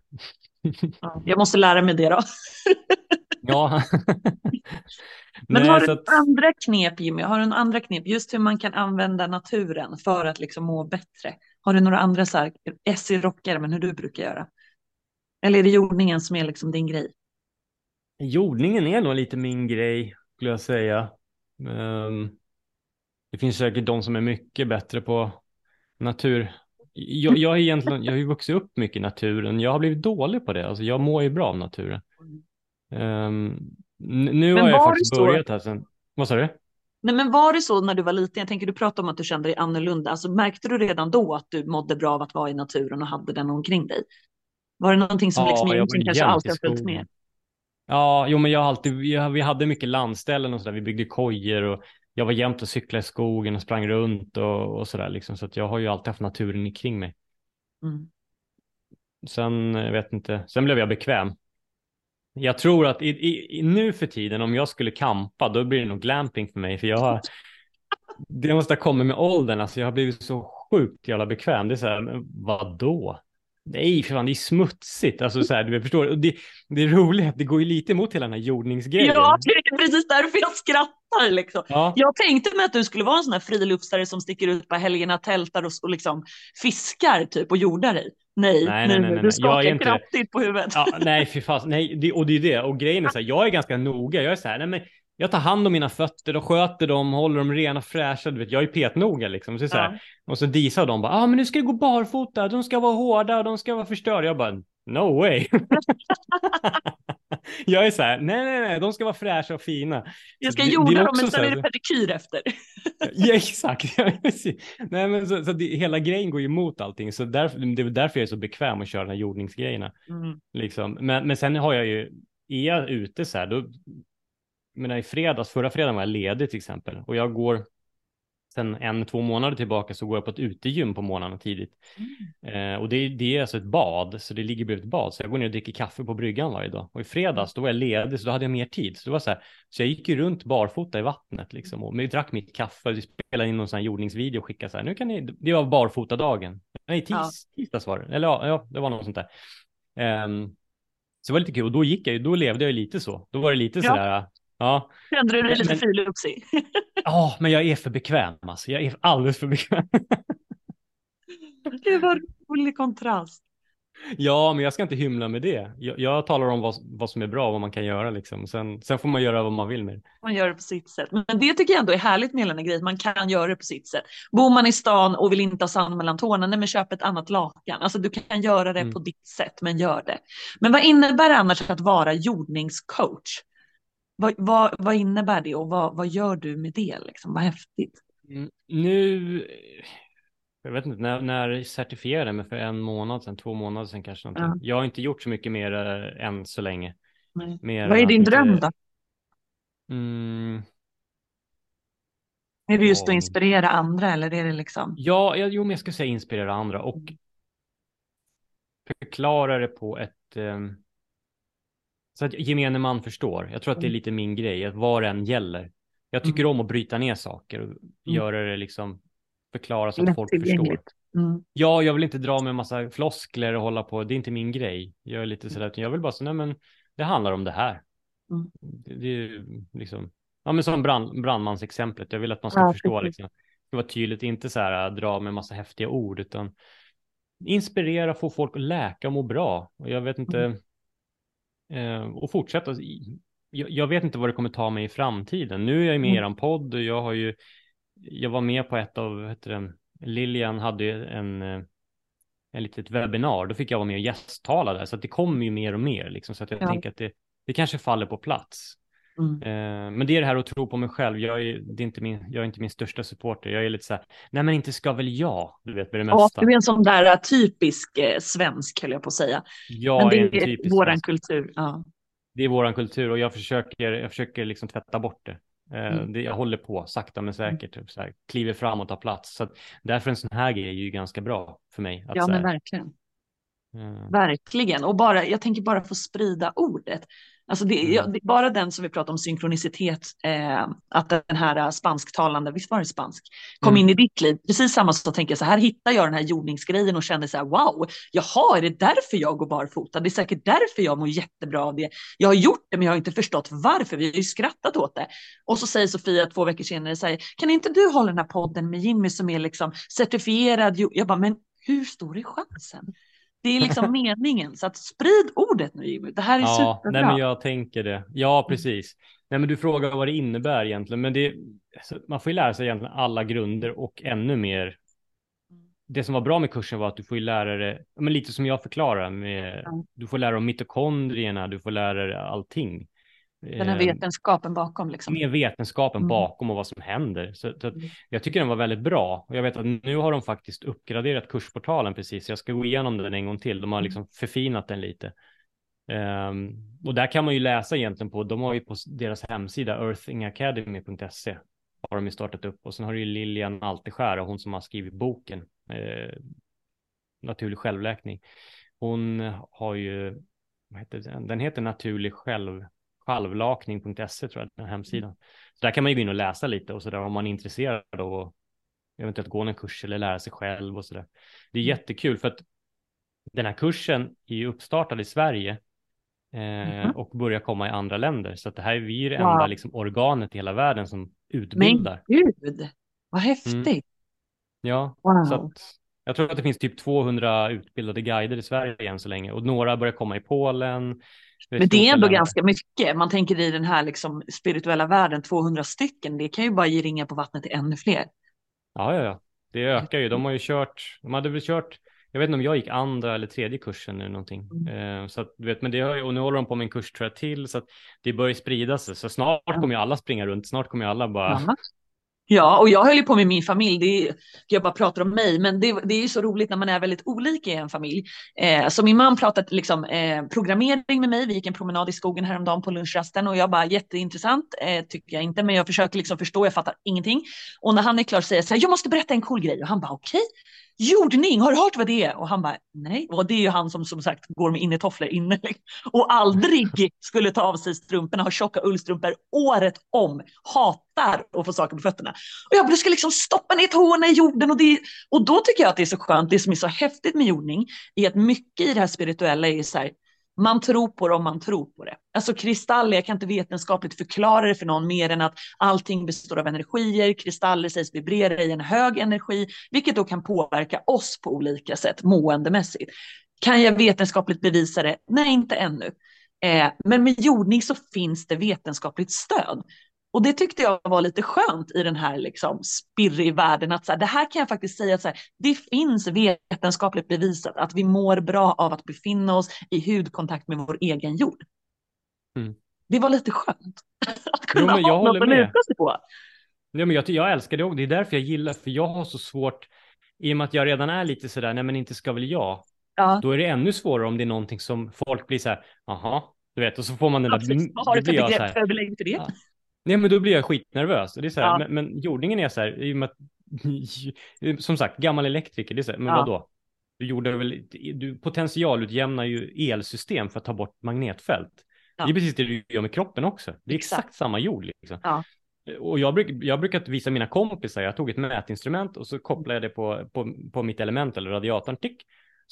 Speaker 1: Ja, jag måste lära mig det då.
Speaker 2: ja.
Speaker 1: Men Nej, har du att... andra knep Jimmy? Har du några andra knep? Just hur man kan använda naturen för att liksom må bättre. Har du några andra så här SE-rockare, men hur du brukar göra? Eller är det jordningen som är liksom din grej?
Speaker 2: Jordningen är nog lite min grej, skulle jag säga. Um, det finns säkert de som är mycket bättre på natur. Jag, jag, är egentligen, jag har ju vuxit upp mycket i naturen. Jag har blivit dålig på det. Alltså jag mår ju bra av naturen. Um, nu men har jag faktiskt börjat här sen. Vad sa du?
Speaker 1: Nej, men var det så när du var liten? Jag tänker du pratade om att du kände dig annorlunda. Alltså, märkte du redan då att du mådde bra av att vara i naturen och hade den omkring dig? Var det någonting som, liksom, ja, som kanske alltid har följt med?
Speaker 2: Ja, jo, men jag alltid, jag, vi hade mycket landställen och sådär. Vi byggde kojor och jag var jämt och cyklade i skogen och sprang runt och, och sådär liksom. Så att jag har ju alltid haft naturen kring mig. Mm. Sen, jag vet inte, sen blev jag bekväm. Jag tror att i, i, nu för tiden om jag skulle kampa då blir det nog glamping för mig för jag har det måste ha kommit med åldern, alltså jag har blivit så sjukt jävla bekväm. Det är så här, vadå? Nej, för fan, det är smutsigt. Alltså så här, du förstår, det, det är roligt, det går ju lite emot hela den här jordningsgrejen.
Speaker 1: Ja, det är precis därför jag skrattar liksom. Ja. Jag tänkte mig att du skulle vara en sån här friluftsare som sticker ut på helgerna, tältar och, och liksom fiskar typ och jordar dig. Nej, nej, nej, nej, nej. du skakar inte... kraftigt på huvudet.
Speaker 2: Ja, nej, fy fan, nej, det, och det är det. Och grejen är så här, jag är ganska noga. Jag är så här, nej men jag tar hand om mina fötter och sköter dem, håller dem rena fräscha. Du vet, jag är petnoga liksom. Så, så här, Och så disar de bara, ah, men nu ska det gå barfota, de ska vara hårda och de ska vara förstörda. Jag bara, no way. jag är så här, nej, nej, nej, de ska vara fräscha och fina.
Speaker 1: Jag ska jorda dem, men sen är det pedikyr efter.
Speaker 2: ja, exakt. nej, men så, så det, hela grejen går ju emot allting, så därför, det är därför jag är så bekväm att köra de här jordningsgrejerna. Mm. Liksom. Men, men sen har jag ju, är jag ute så här, då menar, i fredags, förra fredagen var jag ledig till exempel och jag går sen en, två månader tillbaka så går jag på ett utegym på morgonen tidigt. Mm. Eh, och det, det är alltså ett bad, så det ligger bredvid ett bad. Så jag går ner och dricker kaffe på bryggan varje dag. Och i fredags, då var jag ledig, så då hade jag mer tid. Så det var så här, så jag gick ju runt barfota i vattnet liksom. Och drack mitt kaffe, och spelade in någon sån här jordningsvideo och skickade så här, nu kan ni, det var barfota-dagen. Nej, tis, ja. tisdags var det. Eller ja, ja, det var något sånt där. Um, så det var lite kul och då gick jag ju, då levde jag lite så. Då var det lite ja. sådär,
Speaker 1: Ja. Kände du dig lite friluftsig?
Speaker 2: Ja, men jag är för bekväm alltså. Jag är alldeles för bekväm.
Speaker 1: Gud vad rolig kontrast.
Speaker 2: Ja, men jag ska inte hymla med det. Jag, jag talar om vad, vad, som är bra och vad man kan göra liksom. Sen, sen får man göra vad man vill med det.
Speaker 1: Man gör det på sitt sätt. Men det tycker jag ändå är härligt med hela grejen. Man kan göra det på sitt sätt. Bor man i stan och vill inte ha sand mellan tårna, nej men köp ett annat lakan. Alltså du kan göra det mm. på ditt sätt, men gör det. Men vad innebär det annars att vara jordningscoach? Vad, vad, vad innebär det och vad, vad gör du med det? Liksom? Vad häftigt.
Speaker 2: Mm, nu, jag vet inte, när, när certifierade jag mig för en månad sedan, två månader sedan kanske. Ja. Jag har inte gjort så mycket mer äh, än så länge.
Speaker 1: Vad är din dröm då? Mm, är det just att inspirera andra eller är det liksom?
Speaker 2: Ja, jag, jo, men jag ska säga inspirera andra och mm. förklara det på ett um, så att gemene man förstår. Jag tror att det är mm. lite min grej, att det än gäller. Jag tycker mm. om att bryta ner saker och mm. göra det liksom, förklara så att folk förstår. Mm. Ja, jag vill inte dra med en massa floskler och hålla på, det är inte min grej. Jag är lite sådär, jag vill bara säga, nej men det handlar om det här. Mm. Det, det, är liksom, ja men som brand, brandmansexemplet, jag vill att man ska ja, förstå liksom. Det vara tydligt, inte så här dra med massa häftiga ord, utan inspirera, få folk att läka och må bra. Och jag vet inte, mm och fortsätta. Jag, jag, vet inte vad det kommer ta mig i framtiden. Nu är jag med i mm. er podd och jag har ju, jag var med på ett av, heter det, Lilian hade en, eh, en litet webbinar, då fick jag vara med och gästtala där, så att det kommer ju mer och mer, liksom, så att jag ja. tänker att det, det kanske faller på plats. Mm. Eh, men det är det här att tro på mig själv. Jag är, det är inte min, jag är inte min största supporter. Jag är lite så här, nej men inte ska väl jag, du vet med det mesta.
Speaker 1: Ja, du är en sån där typisk eh, svensk, höll jag på att säga.
Speaker 2: Jag men det är,
Speaker 1: är våran kultur. Ja.
Speaker 2: Det är våran kultur och jag försöker, jag försöker liksom tvätta bort det. Eh, mm. det jag håller på sakta men säkert, typ, så här, kliver fram och tar plats. Så att, därför en sån här grej är ju ganska bra för mig.
Speaker 1: Att, ja, men verkligen.
Speaker 2: Eh,
Speaker 1: Verkligen, och bara, jag tänker bara få sprida ordet. Alltså det,
Speaker 2: Mm.
Speaker 1: ja, det, bara den som vi pratade om synkronicitet, eh, att den här eh, spansktalande, visst var det spansk, kom
Speaker 2: Mm.
Speaker 1: in i ditt liv. Precis samma så tänker jag så här hittar jag den här jordningsgrejen och känner så här wow, jaha, är det därför jag går barfota? Det är säkert därför jag mår jättebra av det. Jag har gjort det, men jag har inte förstått varför. Vi har ju skrattat åt det. Och så säger Sofia två veckor senare, så här, kan inte du hålla den här podden med Jimmy som är liksom certifierad? Jag bara, men hur stor är chansen? Det är liksom meningen, så att sprid ordet nu Jimmy. Det här är
Speaker 2: Ja,
Speaker 1: superbra.
Speaker 2: nej men jag tänker det. Ja, precis. Nej men du frågar vad det innebär egentligen, men det, man får ju lära sig egentligen alla grunder och ännu mer. Det som var bra med kursen var att du får ju lära dig, men lite som jag förklarar, med,
Speaker 1: Ja.
Speaker 2: du får lära dig om mitokondrierna, du får lära dig allting.
Speaker 1: Den här
Speaker 2: Eh,
Speaker 1: vetenskapen bakom liksom.
Speaker 2: mer vetenskapen
Speaker 1: Mm.
Speaker 2: bakom och vad som händer. Så, så
Speaker 1: Mm.
Speaker 2: jag tycker den var väldigt bra. Och jag vet att nu har de faktiskt uppgraderat kursportalen precis. Jag ska gå igenom den en gång till. De har
Speaker 1: Mm.
Speaker 2: liksom förfinat den lite. Ehm, och där kan man ju läsa egentligen på, de har ju på deras hemsida earthingacademy.se har de ju startat upp. Och sen har du ju Lilian Alteskär, hon som har skrivit boken eh, Naturlig självläkning. Hon har ju, vad heter den? Den heter Naturlig själv, självlakning.se tror jag, den hemsidan. Så där kan man ju gå in och läsa lite och så där om man är intresserad av att eventuellt gå en kurs eller lära sig själv och så där. Det är
Speaker 1: Mm.
Speaker 2: jättekul för att den här kursen är ju uppstartad i Sverige eh,
Speaker 1: Mhm.
Speaker 2: och börjar komma i andra länder. Så att det här är vi det
Speaker 1: Wow.
Speaker 2: enda liksom, organet i hela världen som
Speaker 1: Men
Speaker 2: utbildar.
Speaker 1: gud, vad häftigt.
Speaker 2: Ja,
Speaker 1: Wow.
Speaker 2: så att jag tror att det finns typ 200 utbildade guider i Sverige än så länge och några börjar komma i Polen.
Speaker 1: Men det är ändå ganska mycket. Man tänker i den här liksom spirituella världen, 200 stycken, det kan ju bara ge ringa på vattnet till ännu fler.
Speaker 2: Ja, ja, ja. Det ökar ju. De har ju kört, de hade väl kört, jag vet inte om jag gick andra eller tredje kursen eller någonting.
Speaker 1: Mm.
Speaker 2: Eh, så att, du vet, men det har och nu håller de på med en kurs tror jag till, så att det börjar sprida sig. Så snart kommer ju alla springa runt, snart kommer ju alla bara,
Speaker 1: Ja. Ja, och jag höll ju på med min familj. Det är, jag bara pratar om mig, men det, det är ju så roligt när man är väldigt olika i en familj. Eh, så min man pratade liksom eh, programmering med mig. Vi gick en promenad i skogen häromdagen på lunchrasten och jag bara jätteintressant, eh, tycker jag inte, men jag försöker liksom förstå. Jag fattar ingenting. Och när han är klar säger jag så här, jag måste berätta en cool grej och han bara okej. Jordning, har du hört vad det är? Och han bara nej. Och det är ju han som som sagt går med innetofflor inne och aldrig skulle ta av sig strumporna, har tjocka ullstrumpor året om, hatar att få saker på fötterna. Och jag bara, du ska liksom stoppa ner tårna i jorden och, det, och då tycker jag att det är så skönt, det som är så häftigt med jordning är att mycket i det här spirituella är så här, man tror på det om man tror på det. Alltså kristaller, jag kan inte vetenskapligt förklara det för någon mer än att allting består av energier, kristaller sägs vibrera i en hög energi, vilket då kan påverka oss på olika sätt måendemässigt. Kan jag vetenskapligt bevisa det? Nej, inte ännu. Eh, men med jordning så finns det vetenskapligt stöd. Och det tyckte jag var lite skönt i den här liksom spirrig världen att så här, det här kan jag faktiskt säga att så här, det finns vetenskapligt bevisat att vi mår bra av att befinna oss i hudkontakt med vår egen jord.
Speaker 2: Mm.
Speaker 1: Det var lite skönt att kunna
Speaker 2: Jo,
Speaker 1: ha något att luta sig på.
Speaker 2: ja, men jag, jag älskar det också. Det är därför jag gillar, för jag har så svårt, i och med att jag redan är lite sådär, nej men inte ska väl jag,
Speaker 1: Ja.
Speaker 2: då är det ännu svårare om det är någonting som folk blir så här, aha, du vet, och så får man den där.
Speaker 1: Vad har du för begrepp för belägg för det?
Speaker 2: Ja. Nej, men då blir jag skitnervös. Det är så här,
Speaker 1: Ja.
Speaker 2: men, men jordningen är så här, i och med att, som sagt, gammal elektriker, det är så här, men
Speaker 1: Ja.
Speaker 2: vadå? Du gjorde väl, du potentialutjämnar ju elsystem för att ta bort magnetfält.
Speaker 1: Ja.
Speaker 2: Det är precis det du gör med kroppen också. Det är
Speaker 1: Exakt.
Speaker 2: exakt, samma jord liksom.
Speaker 1: Ja.
Speaker 2: Och jag, bruk, jag brukar visa mina kompisar, jag tog ett mätinstrument och så kopplade jag det på, på, på mitt element eller radiatorn, tick.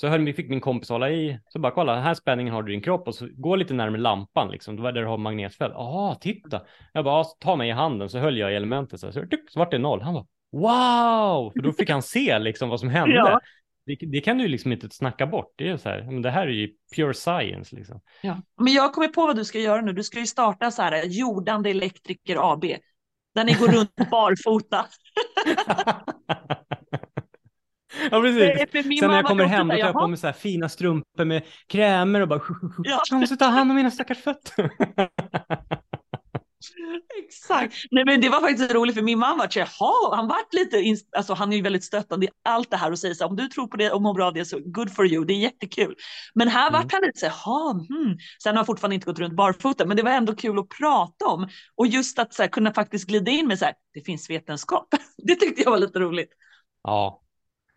Speaker 2: Så höll, fick min kompis hålla i, så bara kolla, den här spänningen har du i din kropp och så gå lite närmare lampan liksom, då är det där du har magnetfält. Jaha, titta. Jag bara, "Ja, ta mig i handen, så höll jag i elementet så, här, så, så vart det noll. Han bara, wow! För då fick han se liksom vad som hände.
Speaker 1: Ja.
Speaker 2: Det, det kan du liksom inte snacka bort. Det är så här, men det här är ju pure science liksom.
Speaker 1: Ja. Men jag kommer på vad du ska göra nu. Du ska ju starta så här, jordande elektriker AB. Där ni går runt barfota.
Speaker 2: ja, precis. Sen när jag kommer hem då tar jag på mig så här fina strumpor med krämer och bara
Speaker 1: Ja.
Speaker 2: jag måste ta hand om mina stackars fötter.
Speaker 1: Exakt. Nej, men det var faktiskt roligt för min man var så jaha, han vart lite, alltså han är ju väldigt stöttande i allt det här och säger så här, om du tror på det och mår bra av det så good for you, det är jättekul. Men här
Speaker 2: Mm.
Speaker 1: vart han lite så här, jaha, hmm. Sen har han fortfarande inte gått runt barfota, men det var ändå kul att prata om. Och just att så här, kunna faktiskt glida in med så här, det finns vetenskap. det tyckte jag var lite roligt.
Speaker 2: Ja.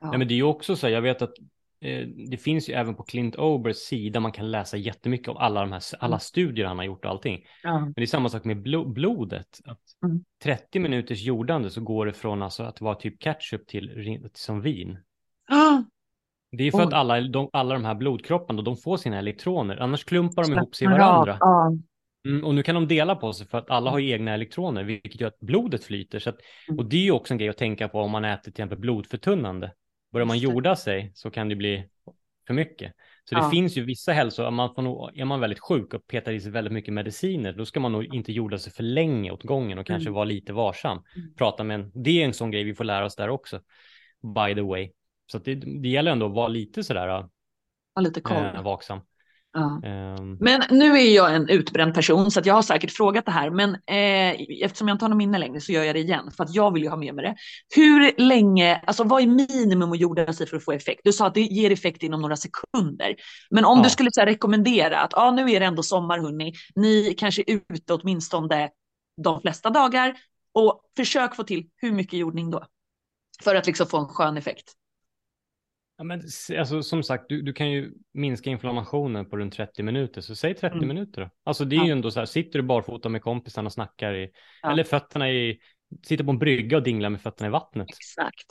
Speaker 1: Ja.
Speaker 2: Nej, men det är ju också så här, jag vet att eh, det finns ju även på Clint Obers sida, man kan läsa jättemycket om alla de här, alla
Speaker 1: Mm.
Speaker 2: studier han har gjort och allting.
Speaker 1: Ja.
Speaker 2: Men det är samma sak med blo blodet. Att
Speaker 1: Mm.
Speaker 2: 30 minuters jordande så går det från alltså att vara typ ketchup till som vin.
Speaker 1: Ah,
Speaker 2: Det är för
Speaker 1: Oj.
Speaker 2: att alla de, alla de här blodkropparna, de får sina elektroner, annars klumpar de ihop sig i
Speaker 1: Ja,
Speaker 2: varandra.
Speaker 1: ja.
Speaker 2: Mm, och nu kan de dela på sig för att alla har ju egna elektroner, vilket gör att blodet flyter. Så att,
Speaker 1: Mm.
Speaker 2: och det är ju också en grej att tänka på om man äter till exempel blodförtunnande. Börjar man jorda sig så kan det bli för mycket. Så det
Speaker 1: Ja.
Speaker 2: finns ju vissa hälsor, man får nog, är man väldigt sjuk och petar i sig väldigt mycket mediciner, då ska man nog inte jorda sig för länge åt gången och kanske
Speaker 1: Mm.
Speaker 2: vara lite varsam.
Speaker 1: Mm.
Speaker 2: Prata med en, det är en sån grej vi får lära oss där också, by the way. Så det, det gäller ändå att vara lite sådär
Speaker 1: Har lite koll.
Speaker 2: äh, vaksam.
Speaker 1: Ja.
Speaker 2: Ehm,
Speaker 1: Men nu är jag en utbränd person så att jag har säkert frågat det här. Men eh, eftersom jag inte har något minne längre så gör jag det igen för att jag vill ju ha med mig det. Hur länge, alltså vad är minimum att jorda sig för att få effekt? Du sa att det ger effekt inom några sekunder. Men om
Speaker 2: Ja.
Speaker 1: du skulle så här, rekommendera att ah, nu är det ändå sommar hörni, ni kanske är ute åtminstone de flesta dagar och försök få till hur mycket jordning då? För att liksom få en skön effekt.
Speaker 2: Ja, men alltså, som sagt, du, du kan ju minska inflammationen på runt 30 minuter, så säg 30
Speaker 1: Mm.
Speaker 2: minuter då. Alltså det är
Speaker 1: Ja.
Speaker 2: ju ändå så här, sitter du barfota med kompisarna och snackar i,
Speaker 1: Ja.
Speaker 2: eller fötterna i, sitter på en brygga och dinglar med fötterna i vattnet.
Speaker 1: Exakt.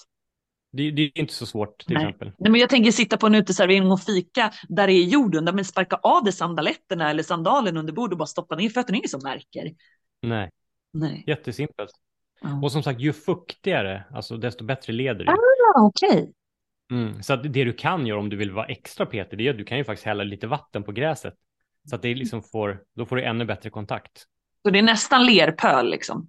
Speaker 2: Det, det är inte så svårt till
Speaker 1: Nej.
Speaker 2: exempel.
Speaker 1: Nej, men jag tänker sitta på en uteservering och fika där det är jord under, men sparka av dig sandaletterna eller sandalen under bordet och bara stoppa ner fötterna. Ingen som märker.
Speaker 2: Nej,
Speaker 1: Nej.
Speaker 2: jättesimpelt.
Speaker 1: Ja.
Speaker 2: Och som sagt, ju fuktigare, alltså desto bättre leder det.
Speaker 1: Ah, Okej.
Speaker 2: Mm. Så att det du kan göra om du vill vara extra petig, det är att du kan ju faktiskt hälla lite vatten på gräset. Så att det liksom får, då får du ännu bättre kontakt.
Speaker 1: Så det är nästan lerpöl liksom.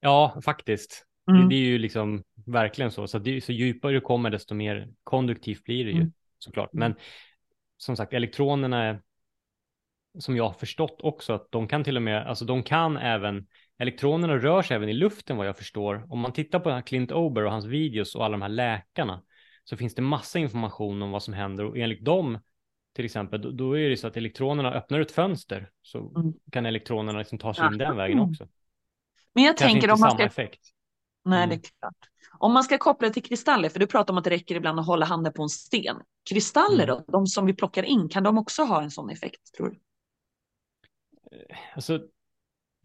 Speaker 2: Ja, faktiskt.
Speaker 1: Mm.
Speaker 2: Det, det är ju liksom verkligen så. Så, det, så djupare du kommer, desto mer konduktivt blir det ju
Speaker 1: Mm.
Speaker 2: såklart.
Speaker 1: Mm.
Speaker 2: Men som sagt, elektronerna är, som jag har förstått också, att de kan till och med, alltså de kan även, elektronerna rör sig även i luften vad jag förstår. Om man tittar på Clint Ober och hans videos och alla de här läkarna, så finns det massa information om vad som händer och enligt dem, till exempel, då, då är det så att elektronerna öppnar ett fönster, så
Speaker 1: Mm.
Speaker 2: kan elektronerna liksom ta sig in
Speaker 1: Ja.
Speaker 2: den vägen också.
Speaker 1: Men jag
Speaker 2: Kanske
Speaker 1: tänker om man
Speaker 2: samma
Speaker 1: ska...
Speaker 2: effekt.
Speaker 1: Nej,
Speaker 2: Mm.
Speaker 1: det är klart. Om man ska koppla det till kristaller, för du pratar om att det räcker ibland att hålla handen på en sten. Kristaller
Speaker 2: Mm.
Speaker 1: då, de som vi plockar in, kan de också ha en sån effekt tror du?
Speaker 2: Alltså,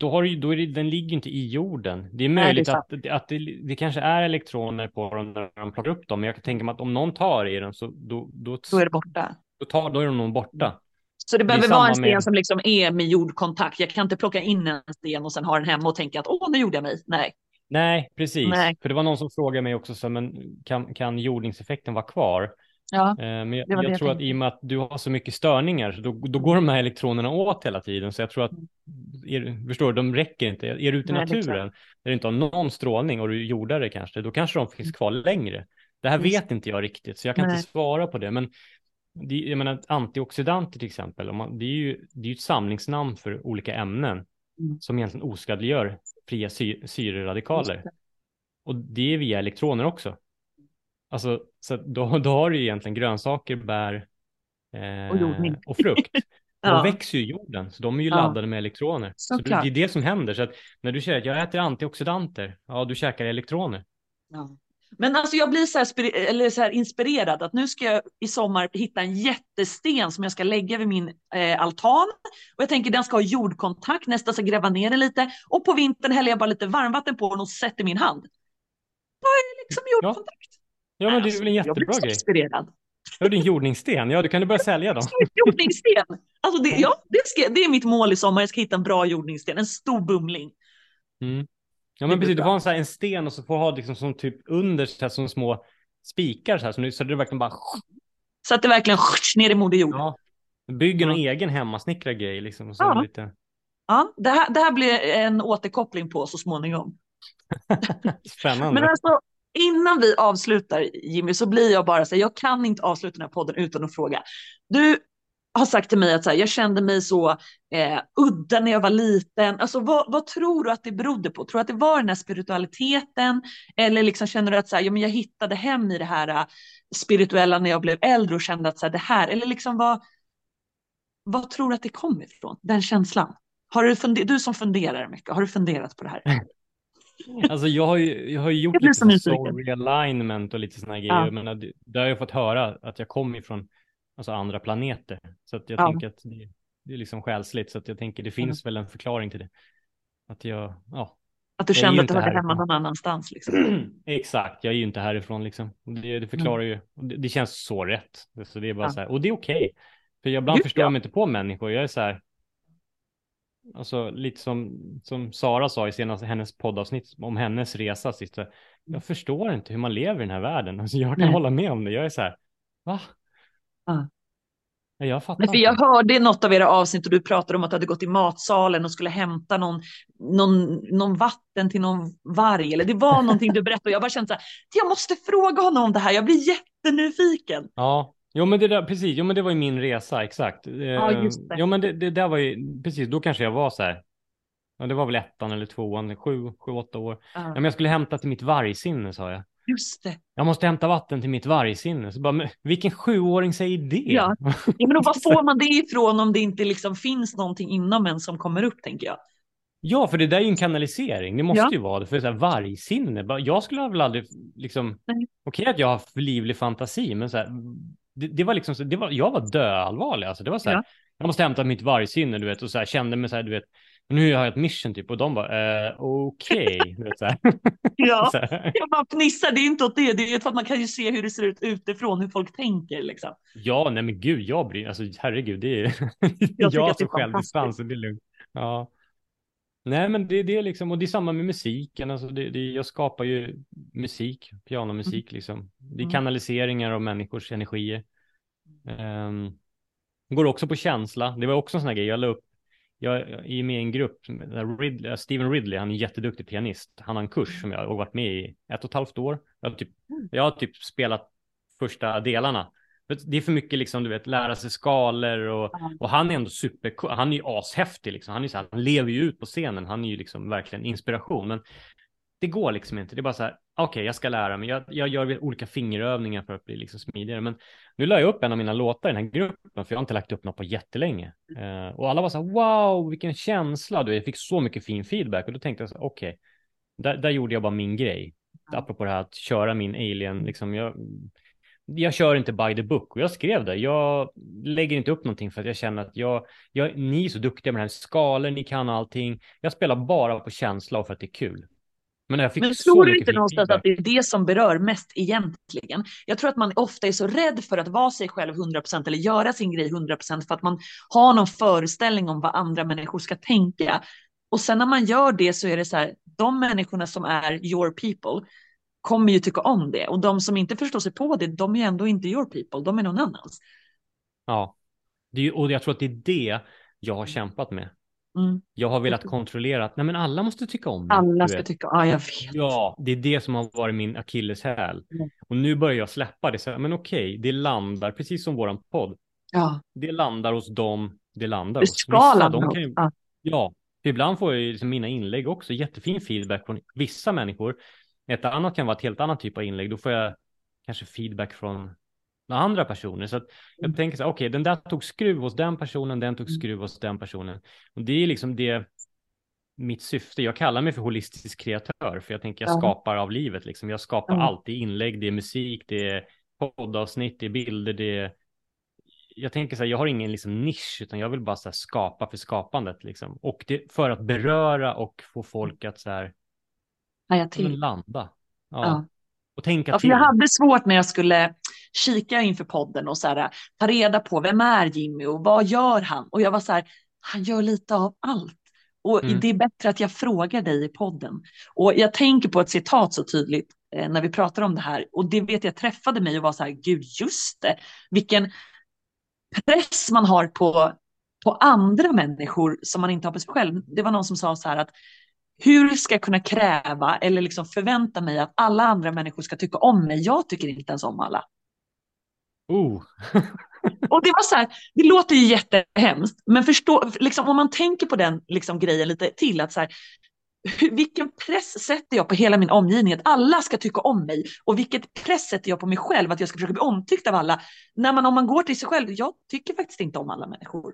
Speaker 2: då har du, då är det, den ligger inte i jorden. Det är
Speaker 1: Nej,
Speaker 2: möjligt
Speaker 1: det är
Speaker 2: att, att det, det kanske är elektroner på dem när de plockar upp dem, men jag kan tänka mig att om någon tar i den så då, då,
Speaker 1: Då är det borta.
Speaker 2: då, tar, då är de nog borta.
Speaker 1: Så det behöver vara en sten
Speaker 2: med-
Speaker 1: som liksom är med jordkontakt. Jag kan inte plocka in en sten och sen ha den hemma och tänka att åh, nu gjorde jag mig. Nej.
Speaker 2: Nej, precis.
Speaker 1: Nej.
Speaker 2: För det var någon som frågade mig också, så, men kan, kan jordningseffekten vara kvar?
Speaker 1: Ja,
Speaker 2: Eh, men jag,
Speaker 1: Det det
Speaker 2: jag
Speaker 1: jag
Speaker 2: tror att
Speaker 1: tänkte.
Speaker 2: i och med att du har så mycket störningar, så då, då går de här elektronerna åt hela tiden. Så jag tror att, är, förstår de räcker inte. Är du ute i naturen, där du inte har någon strålning och du jordar det kanske, då kanske de finns kvar längre. Det här
Speaker 1: Just
Speaker 2: vet inte jag riktigt, så jag kan
Speaker 1: Nej.
Speaker 2: inte svara på det. Men det, jag menar, antioxidanter till exempel, om man, det är ju det är ett samlingsnamn för olika ämnen
Speaker 1: Mm.
Speaker 2: som egentligen oskadliggör fria sy, syreradikaler. Och det är via elektroner också. Alltså, så då, då har du egentligen grönsaker, bär eh,
Speaker 1: Och
Speaker 2: och frukt.
Speaker 1: Ja.
Speaker 2: växer ju jorden, så de är ju
Speaker 1: Ja.
Speaker 2: laddade med elektroner. Så det,
Speaker 1: Såklart.
Speaker 2: det är det som händer. Så när du säger att jag äter antioxidanter, ja, du käkar elektroner.
Speaker 1: Ja. Men alltså jag blir så här, eller så här inspirerad att nu ska jag i sommar hitta en jättesten som jag ska lägga vid min eh, altan. Och jag tänker den ska ha jordkontakt, nästa ska gräva ner den lite. Och på vintern häller jag bara lite varmvatten på den och sätter min hand. Då är liksom jordkontakt.
Speaker 2: Ja, men det är
Speaker 1: Alltså,
Speaker 2: väl en
Speaker 1: jag blir
Speaker 2: jättebra
Speaker 1: så
Speaker 2: grej.
Speaker 1: inspirerad.
Speaker 2: Det är en jordningssten. Ja, du kan du börja sälja dem.
Speaker 1: Jordningssten. Alltså det, ja, det, ska, det är mitt mål i sommar. Jag ska hitta en bra jordningssten, en stor bumling.
Speaker 2: Mm. Ja,
Speaker 1: Det
Speaker 2: men
Speaker 1: blir
Speaker 2: precis. Du
Speaker 1: bra.
Speaker 2: får en, så här, en sten och så får ha liksom som typ under så här, som små spikar så här, så, nu, så det verkligen bara
Speaker 1: Så att det verkligen ner i Moder Jord.
Speaker 2: ja, bygger någon
Speaker 1: Ja.
Speaker 2: egen hemmasnickrad grej liksom. Och så
Speaker 1: Ja.
Speaker 2: lite
Speaker 1: Ja, det, här, det här blir en återkoppling på så småningom.
Speaker 2: spännande.
Speaker 1: Men alltså, innan vi avslutar Jimmy så blir jag bara så här, jag kan inte avsluta den här podden utan att fråga. Du har sagt till mig att så här, jag kände mig så eh, udda när jag var liten. Alltså, vad, vad tror du att det berodde på? Tror du att det var den här spiritualiteten? Eller liksom känner du att så här, ja, men jag hittade hem i det här eh, spirituella när jag blev äldre och kände att så här, det här, eller liksom vad, vad tror du att det kom ifrån? Den känslan? Har du, funder- du som funderar mycket, har du funderat på det här?
Speaker 2: Alltså jag har ju, jag har ju gjort lite soul realignment och lite sådana grejer.
Speaker 1: Ja.
Speaker 2: Jag menar, det, där har jag fått höra att jag kommer ifrån alltså andra planeter. Så att jag
Speaker 1: Ja.
Speaker 2: tänker att det, det är liksom själsligt. Så att jag tänker det finns väl en förklaring till det. Att jag, ja,
Speaker 1: Att du kände
Speaker 2: ju
Speaker 1: att du hörde hemma någon annanstans. Liksom.
Speaker 2: exakt. Jag är ju inte härifrån liksom. Det, det förklarar ju, och det, det känns så rätt. Så det är bara
Speaker 1: Ja.
Speaker 2: så här, och det är okej. För jag ibland
Speaker 1: Gud,
Speaker 2: förstår
Speaker 1: ja.
Speaker 2: jag mig inte på människor. Jag är så här, alltså lite som, som Sara sa i senaste hennes poddavsnitt om hennes resa sist. Jag förstår inte hur man lever i den här världen. Alltså jag kan
Speaker 1: Nej.
Speaker 2: hålla med om det. Jag är så här, va?
Speaker 1: Ja.
Speaker 2: Ja, Jag fattar
Speaker 1: Nej, för jag hörde i något av era avsnitt och du pratade om att du hade gått i matsalen och skulle hämta någon, någon, någon vatten till någon varg. Eller det var någonting du berättade och jag bara kände så här, jag måste fråga honom om det här. Jag blir jättenyfiken.
Speaker 2: Ja, jo men det där, precis, jo men det var ju min resa, exakt.
Speaker 1: Ja,
Speaker 2: Eh,
Speaker 1: just det.
Speaker 2: Jo men det, det där var ju, precis, då kanske jag var så här, ja det var väl ettan eller tvåan, sju, sju, åtta år. Ja,
Speaker 1: Ja,
Speaker 2: men jag skulle hämta till mitt vargsinne sa jag.
Speaker 1: just det.
Speaker 2: Jag måste hämta vatten till mitt vargsinne. Så bara, men, vilken sjuåring säger det?
Speaker 1: Ja. Ja, men då, var får man det ifrån om det inte liksom finns någonting inom en som kommer upp, tänker jag.
Speaker 2: Ja, för det där är ju en kanalisering. Det måste
Speaker 1: Ja.
Speaker 2: ju vara det. För så här, vargsinne, jag skulle väl aldrig liksom... Okej att jag har livlig fantasi, men så här, det, det var liksom så, det var, jag var döallvarlig. Alltså, det var så här,
Speaker 1: Ja.
Speaker 2: jag måste hämta mitt vargsinne, du vet, och så här, kände mig så här, du vet, nu har jag ett mission typ, och de bara, eh, okej, så här.
Speaker 1: Ja.
Speaker 2: så här.
Speaker 1: Jag bara fnissar, det är inte åt det, det är för att man kan ju se hur det ser ut utifrån, hur folk tänker liksom.
Speaker 2: Ja, nej men gud, jag bryr alltså herregud, det är
Speaker 1: Jag
Speaker 2: jag, som självdistans, det är lugnt. Ja. Nej, men det, det är liksom, och det är samma med musiken, alltså det, det, jag skapar ju musik, pianomusik liksom. Det är
Speaker 1: Mm.
Speaker 2: kanaliseringar av människors energier. Um, går också på känsla, det var också en sån här grej, jag la upp, jag är med i en grupp, Ridley, Steven Ridley, han är en jätteduktig pianist, han har en kurs som jag har varit med i ett och ett halvt år. Jag har typ, jag har typ spelat första delarna. Det är för mycket liksom, du vet, lära sig skalor och, och han är ändå super, han är ju ashäftig liksom. Han är så här, han lever ju ut på scenen, han är ju liksom verkligen inspiration. Men det går liksom inte, det är bara så här, okej, jag ska lära mig, jag, jag gör olika fingerövningar för att bli liksom smidigare. Men nu la jag upp en av mina låtar i den här gruppen, för jag har inte lagt upp något på jättelänge. Eh, och alla var så här, wow, vilken känsla, du, jag fick så mycket fin feedback och då tänkte jag så okej, där, där gjorde jag bara min grej. Apropå det här att köra min alien, liksom, jag, jag kör inte by the book och jag skrev det. Jag lägger inte upp någonting för att jag känner att jag, jag, ni är så duktiga med den här skalor, ni kan allting. Jag spelar bara på känsla och för att det är kul. Men jag fick
Speaker 1: Men tror du inte någonstans att det är det som berör mest egentligen? Jag tror att man ofta är så rädd för att vara sig själv 100% eller göra sin grej 100% för att man har någon föreställning om vad andra människor ska tänka. Och sen när man gör det så är det så här, de människorna som är your people kommer ju tycka om det och de som inte förstår sig på det, de är ändå inte your people, de är någon annans.
Speaker 2: Ja, det är, och jag tror att det är det jag har kämpat med.
Speaker 1: Mm.
Speaker 2: Jag har velat kontrollera att nej, men alla måste tycka om mig.
Speaker 1: Alla ska tycka, ja jag vet.
Speaker 2: Ja, det är det som har varit min akilleshäl.
Speaker 1: Mm.
Speaker 2: Och nu börjar jag släppa det. Så här, men okej, det landar, precis som våran podd.
Speaker 1: Ja,
Speaker 2: Det landar hos dem, det landar
Speaker 1: det
Speaker 2: hos. Vissa, de kan ju,
Speaker 1: ja.
Speaker 2: Ja, ibland får jag ju liksom mina inlägg också jättefin feedback från vissa människor. Ett annat kan vara ett helt annat typ av inlägg. Då får jag kanske feedback från andra personer. Så att jag
Speaker 1: Mm.
Speaker 2: tänker så här, okej, den där tog skruv hos den personen, den tog
Speaker 1: Mm.
Speaker 2: skruv hos den personen. Och det är liksom det mitt syfte. Jag kallar mig för holistisk kreatör, för jag tänker jag
Speaker 1: Ja.
Speaker 2: skapar av livet. Liksom. Jag skapar
Speaker 1: Mm.
Speaker 2: allt. Det är inlägg, det är musik, det är poddavsnitt, det är bilder, det är jag tänker så här, jag har ingen liksom nisch, utan jag vill bara så här skapa för skapandet liksom. Och det för att beröra och få folk att så här
Speaker 1: Haja till.
Speaker 2: landa. Ja.
Speaker 1: Ja.
Speaker 2: Och tänka
Speaker 1: Ja,
Speaker 2: till.
Speaker 1: jag hade svårt när jag skulle kika inför podden och så här, ta reda på vem är Jimmy och vad gör han? Och jag var så här, han gör lite av allt. Och
Speaker 2: Mm.
Speaker 1: det är bättre att jag frågar dig i podden. Och jag tänker på ett citat så tydligt eh, när vi pratar om det här. Och det vet jag träffade mig och var så här, gud just det, vilken press man har på, på andra människor som man inte har på sig själv. Det var någon som sa så här att hur ska jag kunna kräva eller liksom förvänta mig att alla andra människor ska tycka om mig? Jag tycker inte ens om alla.
Speaker 2: Oh.
Speaker 1: Och det var så här, det låter ju jättehemskt, men förstå, liksom, om man tänker på den liksom, grejen lite till, att så här, vilken press sätter jag på hela min omgivning att alla ska tycka om mig och vilket press sätter jag på mig själv att jag ska försöka bli omtyckt av alla. När man, om man går till sig själv, jag tycker faktiskt inte om alla människor.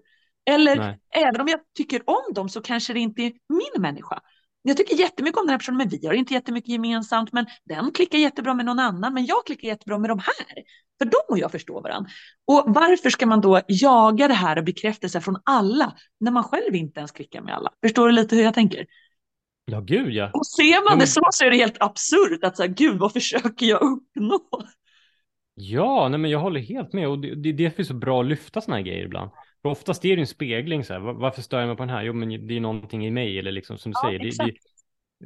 Speaker 1: Eller
Speaker 2: Nej.
Speaker 1: även om jag tycker om dem så kanske det inte är min människa. Jag tycker jättemycket om den här personen, men vi har inte jättemycket gemensamt, men den klickar jättebra med någon annan, men jag klickar jättebra med de här. För de och jag förstår varandra. Och varför ska man då jaga det här och bekräftelse från alla när man själv inte ens klickar med alla? Förstår du lite hur jag tänker?
Speaker 2: Ja, gud ja.
Speaker 1: Och ser man det så så är det helt absurt att säga, gud vad försöker jag uppnå?
Speaker 2: Ja, nej men jag håller helt med och det, det är därför det är så bra att lyfta sådana här grejer ibland. För oftast är det en spegling så här, varför stör jag mig på den här? Jo, men det är någonting i mig eller liksom som du ja, säger. Det,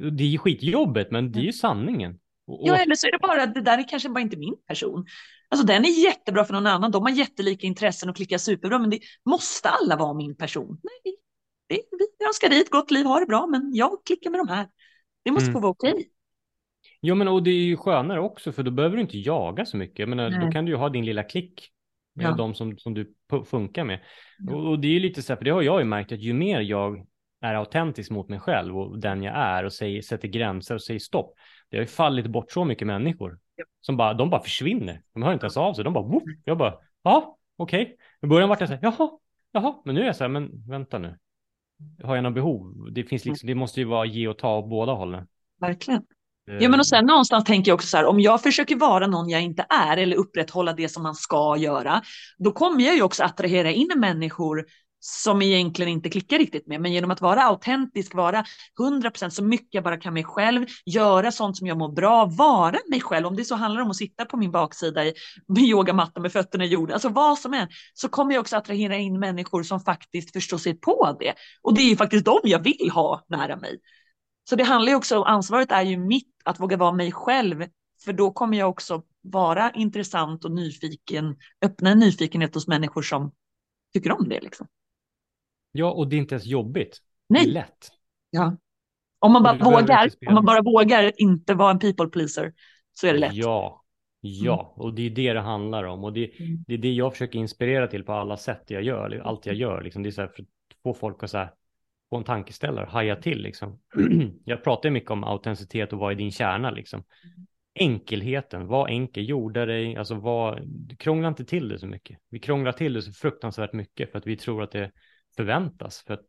Speaker 2: det, det är ju skitjobbet, men det är ju mm. sanningen.
Speaker 1: Och, och... Ja, eller så är det bara att det där är kanske bara inte min person. Alltså den är jättebra för någon annan. De har jättelika intressen och klickar superbra, men det måste alla vara min person? Nej, det, vi önskar dig ett gott liv, ha det bra, men jag klickar med de här. Det måste mm. få vara okej. Okay.
Speaker 2: Ja, men och det är ju skönare också, för då behöver du inte jaga så mycket. Men då kan du ju ha din lilla klick med ja. de som, som du funkar med. Ja. Och, och, det är ju lite så här, för det har jag ju märkt att ju mer jag är autentisk mot mig själv och den jag är och säger, sätter gränser och säger stopp. Det har ju fallit bort så mycket människor ja. som bara, de bara försvinner. De hör inte ens av sig. De bara, Woof! jag bara, ja, okej. Okay. I början var jag så här, jaha, jaha, men nu är jag så här, men vänta nu. Har jag något behov? Det finns liksom, det måste ju vara ge och ta av båda hållen.
Speaker 1: Verkligen. Ja, men och sen någonstans tänker jag också så här, om jag försöker vara någon jag inte är eller upprätthålla det som man ska göra, då kommer jag ju också attrahera in människor som egentligen inte klickar riktigt med. Men genom att vara autentisk, vara 100% så mycket jag bara kan mig själv, göra sånt som jag mår bra, vara mig själv. Om det så handlar om att sitta på min baksida i med yogamatta med fötterna i jorden, alltså vad som är, så kommer jag också attrahera in människor som faktiskt förstår sig på det. Och det är ju faktiskt de jag vill ha nära mig. Så det handlar ju också om, ansvaret är ju mitt att våga vara mig själv, för då kommer jag också vara intressant och nyfiken, öppna en nyfikenhet hos människor som tycker om det. Liksom.
Speaker 2: Ja, och det är inte ens jobbigt.
Speaker 1: Nej.
Speaker 2: Det är lätt.
Speaker 1: Ja. Om man bara vågar, om man bara vågar inte vara en people pleaser så är det lätt.
Speaker 2: Ja, ja, mm. och det är det det handlar om och det, mm. det är det jag försöker inspirera till på alla sätt jag gör, allt jag gör. Liksom. Det är så här för att få folk att så här, få en tankeställare, haja till liksom. jag pratar mycket om autenticitet och vad är din kärna liksom. Enkelheten, var enkel, jorda dig, alltså var, krångla inte till det så mycket. Vi krånglar till det så fruktansvärt mycket för att vi tror att det förväntas. För att,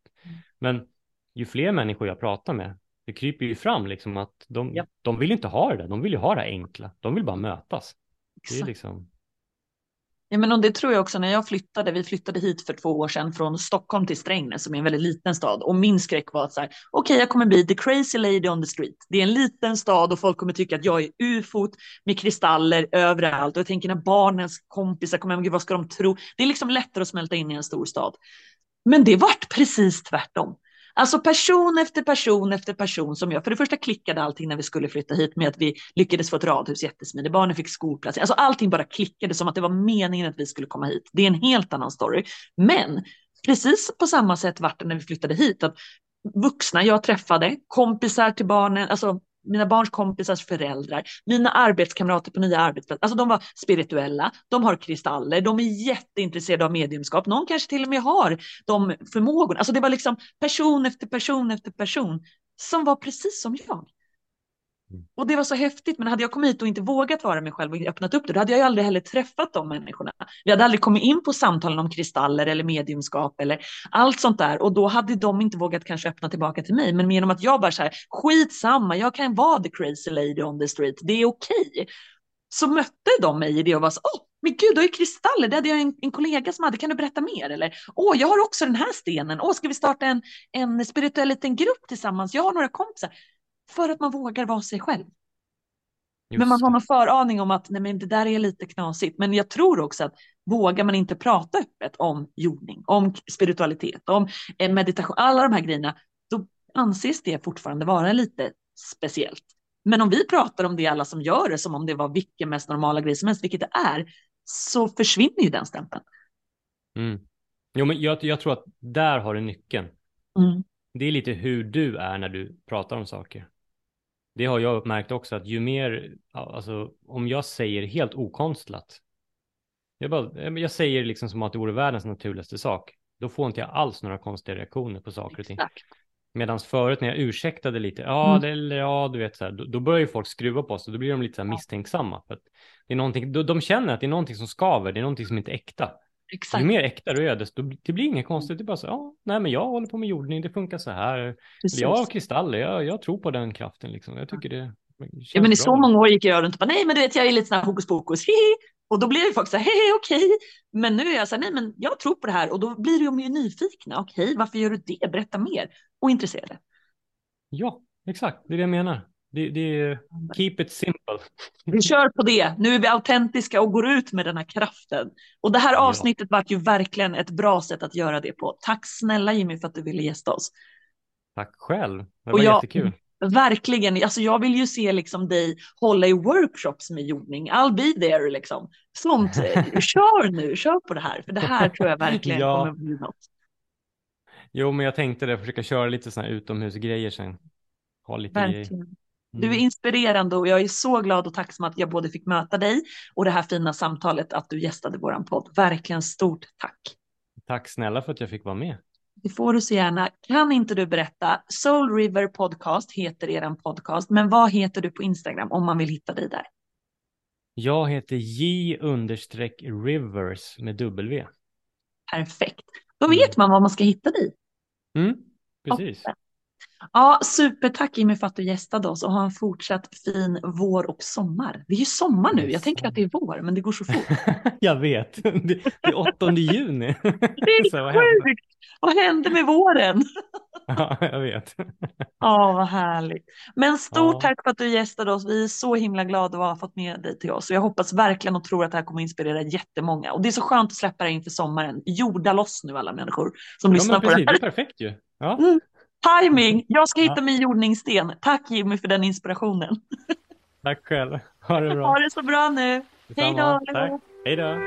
Speaker 2: men ju fler människor jag pratar med, det kryper ju fram liksom att de, ja. de vill inte ha det där, de vill ju ha det enkla, de vill bara mötas. Det är liksom...
Speaker 1: Ja, men och det tror jag också när jag flyttade. Vi flyttade hit för två år sedan från Stockholm till Strängnäs som är en väldigt liten stad och min skräck var att så här, okej, okay, jag kommer bli the crazy lady on the street. Det är en liten stad och folk kommer tycka att jag är ufot med kristaller överallt och jag tänker när barnens kompisar kommer hem, vad ska de tro? Det är liksom lättare att smälta in i en stor stad. Men det vart precis tvärtom. Alltså person efter person efter person som jag, för det första klickade allting när vi skulle flytta hit med att vi lyckades få ett radhus jättesmidigt, barnen fick skolplats, alltså allting bara klickade som att det var meningen att vi skulle komma hit. Det är en helt annan story. Men precis på samma sätt vart det när vi flyttade hit, att vuxna jag träffade, kompisar till barnen, alltså mina barns kompisars föräldrar, mina arbetskamrater på nya arbetsplatser. Alltså de var spirituella, de har kristaller, de är jätteintresserade av mediumskap. Någon kanske till och med har de förmågorna. Alltså det var liksom person efter person efter person som var precis som jag. Mm. Och det var så häftigt, men hade jag kommit hit och inte vågat vara mig själv och öppnat upp det, då hade jag ju aldrig heller träffat de människorna. Vi hade aldrig kommit in på samtalen om kristaller eller mediumskap eller allt sånt där och då hade de inte vågat kanske öppna tillbaka till mig. Men genom att jag bara så här, skitsamma, jag kan vara the crazy lady on the street, det är okej. Okay. Så mötte de mig i det och var så, åh, men gud, du har ju kristaller, det hade jag en, en, kollega som hade, kan du berätta mer? Eller, åh, jag har också den här stenen, åh, ska vi starta en, en spirituell liten grupp tillsammans? Jag har några kompisar. För att man vågar vara sig själv. Just men man har någon föraning om att nej, men det där är lite knasigt. Men jag tror också att vågar man inte prata öppet om jordning, om spiritualitet, om meditation, alla de här grejerna, då anses det fortfarande vara lite speciellt. Men om vi pratar om det alla som gör det som om det var vilken mest normala grej som helst, vilket det är, så försvinner ju den stämpeln.
Speaker 2: Mm. Jo, men jag, jag tror att där har du nyckeln. Mm. Det är lite hur du är när du pratar om saker det har jag uppmärkt också att ju mer, alltså om jag säger helt okonstlat, jag, bara, jag säger liksom som att det vore världens naturligaste sak, då får inte jag alls några konstiga reaktioner på saker och ting. Medan förut när jag ursäktade lite, ja, mm. det, eller ja, du vet så här, då, då, börjar ju folk skruva på sig, då blir de lite så här misstänksamma. För att det är någonting, då, de känner att det är någonting som skaver, det är någonting som inte är äkta.
Speaker 1: Exakt.
Speaker 2: Ju mer äkta du är, desto det blir inget konstigt. Det är bara så, ja, nej men jag håller på med jordning, det funkar så här. Jag har kristaller, jag, jag tror på den kraften liksom. Jag tycker det
Speaker 1: Ja, men i så många år gick jag runt och bara, nej men du vet jag är lite sån här hokus pokus, hihi. Och då blir det folk så här, hej okej. Men nu är jag så här, nej men jag tror på det här och då blir de ju nyfikna. Okej, varför gör du det? Berätta mer. Och intresserade.
Speaker 2: Ja, exakt, det är det jag menar. Det, det är keep it simple.
Speaker 1: Vi kör på det. Nu är vi autentiska och går ut med den här kraften. Och det här
Speaker 2: Ja.
Speaker 1: avsnittet var ju verkligen ett bra sätt att göra det på. Tack snälla Jimmy för att du ville gästa oss.
Speaker 2: Tack själv, det
Speaker 1: Och
Speaker 2: var
Speaker 1: jag-
Speaker 2: jättekul.
Speaker 1: Verkligen, alltså jag vill ju se liksom dig hålla i workshops med jordning. I'll be there liksom. Sånt, kör nu, kör på det här. För det här tror jag verkligen
Speaker 2: Ja.
Speaker 1: kommer bli något.
Speaker 2: Jo, men jag tänkte det, försöka köra lite sådana här utomhusgrejer sen. Ha lite.
Speaker 1: Verkligen. Du är
Speaker 2: Mm.
Speaker 1: inspirerande och jag är så glad och tacksam att jag både fick möta dig och det här fina samtalet att du gästade våran podd. Verkligen stort tack.
Speaker 2: Tack snälla för att jag fick vara med.
Speaker 1: Det får du så gärna. Kan inte du berätta? Soul River Podcast heter eran podcast, men vad heter du på Instagram om man vill hitta dig där?
Speaker 2: Jag heter J understreck Rivers med W.
Speaker 1: Perfekt. Då
Speaker 2: Mm.
Speaker 1: vet man var man ska hitta dig.
Speaker 2: Mm, precis.
Speaker 1: Toppen. Ja, supertack Jimmy för att du gästade oss och ha en fortsatt fin vår och sommar. Det är ju sommar nu. Jag tänker att det är vår, men det går så fort.
Speaker 2: jag vet. Det, det är 8 juni.
Speaker 1: Det är
Speaker 2: Så vad hände?
Speaker 1: sjukt! Vad hände med våren?
Speaker 2: Ja, jag vet.
Speaker 1: Ja, vad härligt. Men stort
Speaker 2: Ja.
Speaker 1: tack för att du gästade oss. Vi är så himla glada att ha fått med dig till oss. Jag hoppas verkligen och tror att det här kommer att inspirera jättemånga. Och det är så skönt att släppa det inför sommaren. Jorda loss nu alla människor som
Speaker 2: Ja,
Speaker 1: lyssnar
Speaker 2: men
Speaker 1: på
Speaker 2: precis.
Speaker 1: det
Speaker 2: Det
Speaker 1: här.
Speaker 2: är perfekt ju. Ja,
Speaker 1: Mm. Timing! Jag ska hitta min jordningssten. Tack Jimmy för den inspirationen.
Speaker 2: tack själv. Ha det bra.
Speaker 1: Ha det så bra nu. Hej då.
Speaker 2: Hej då.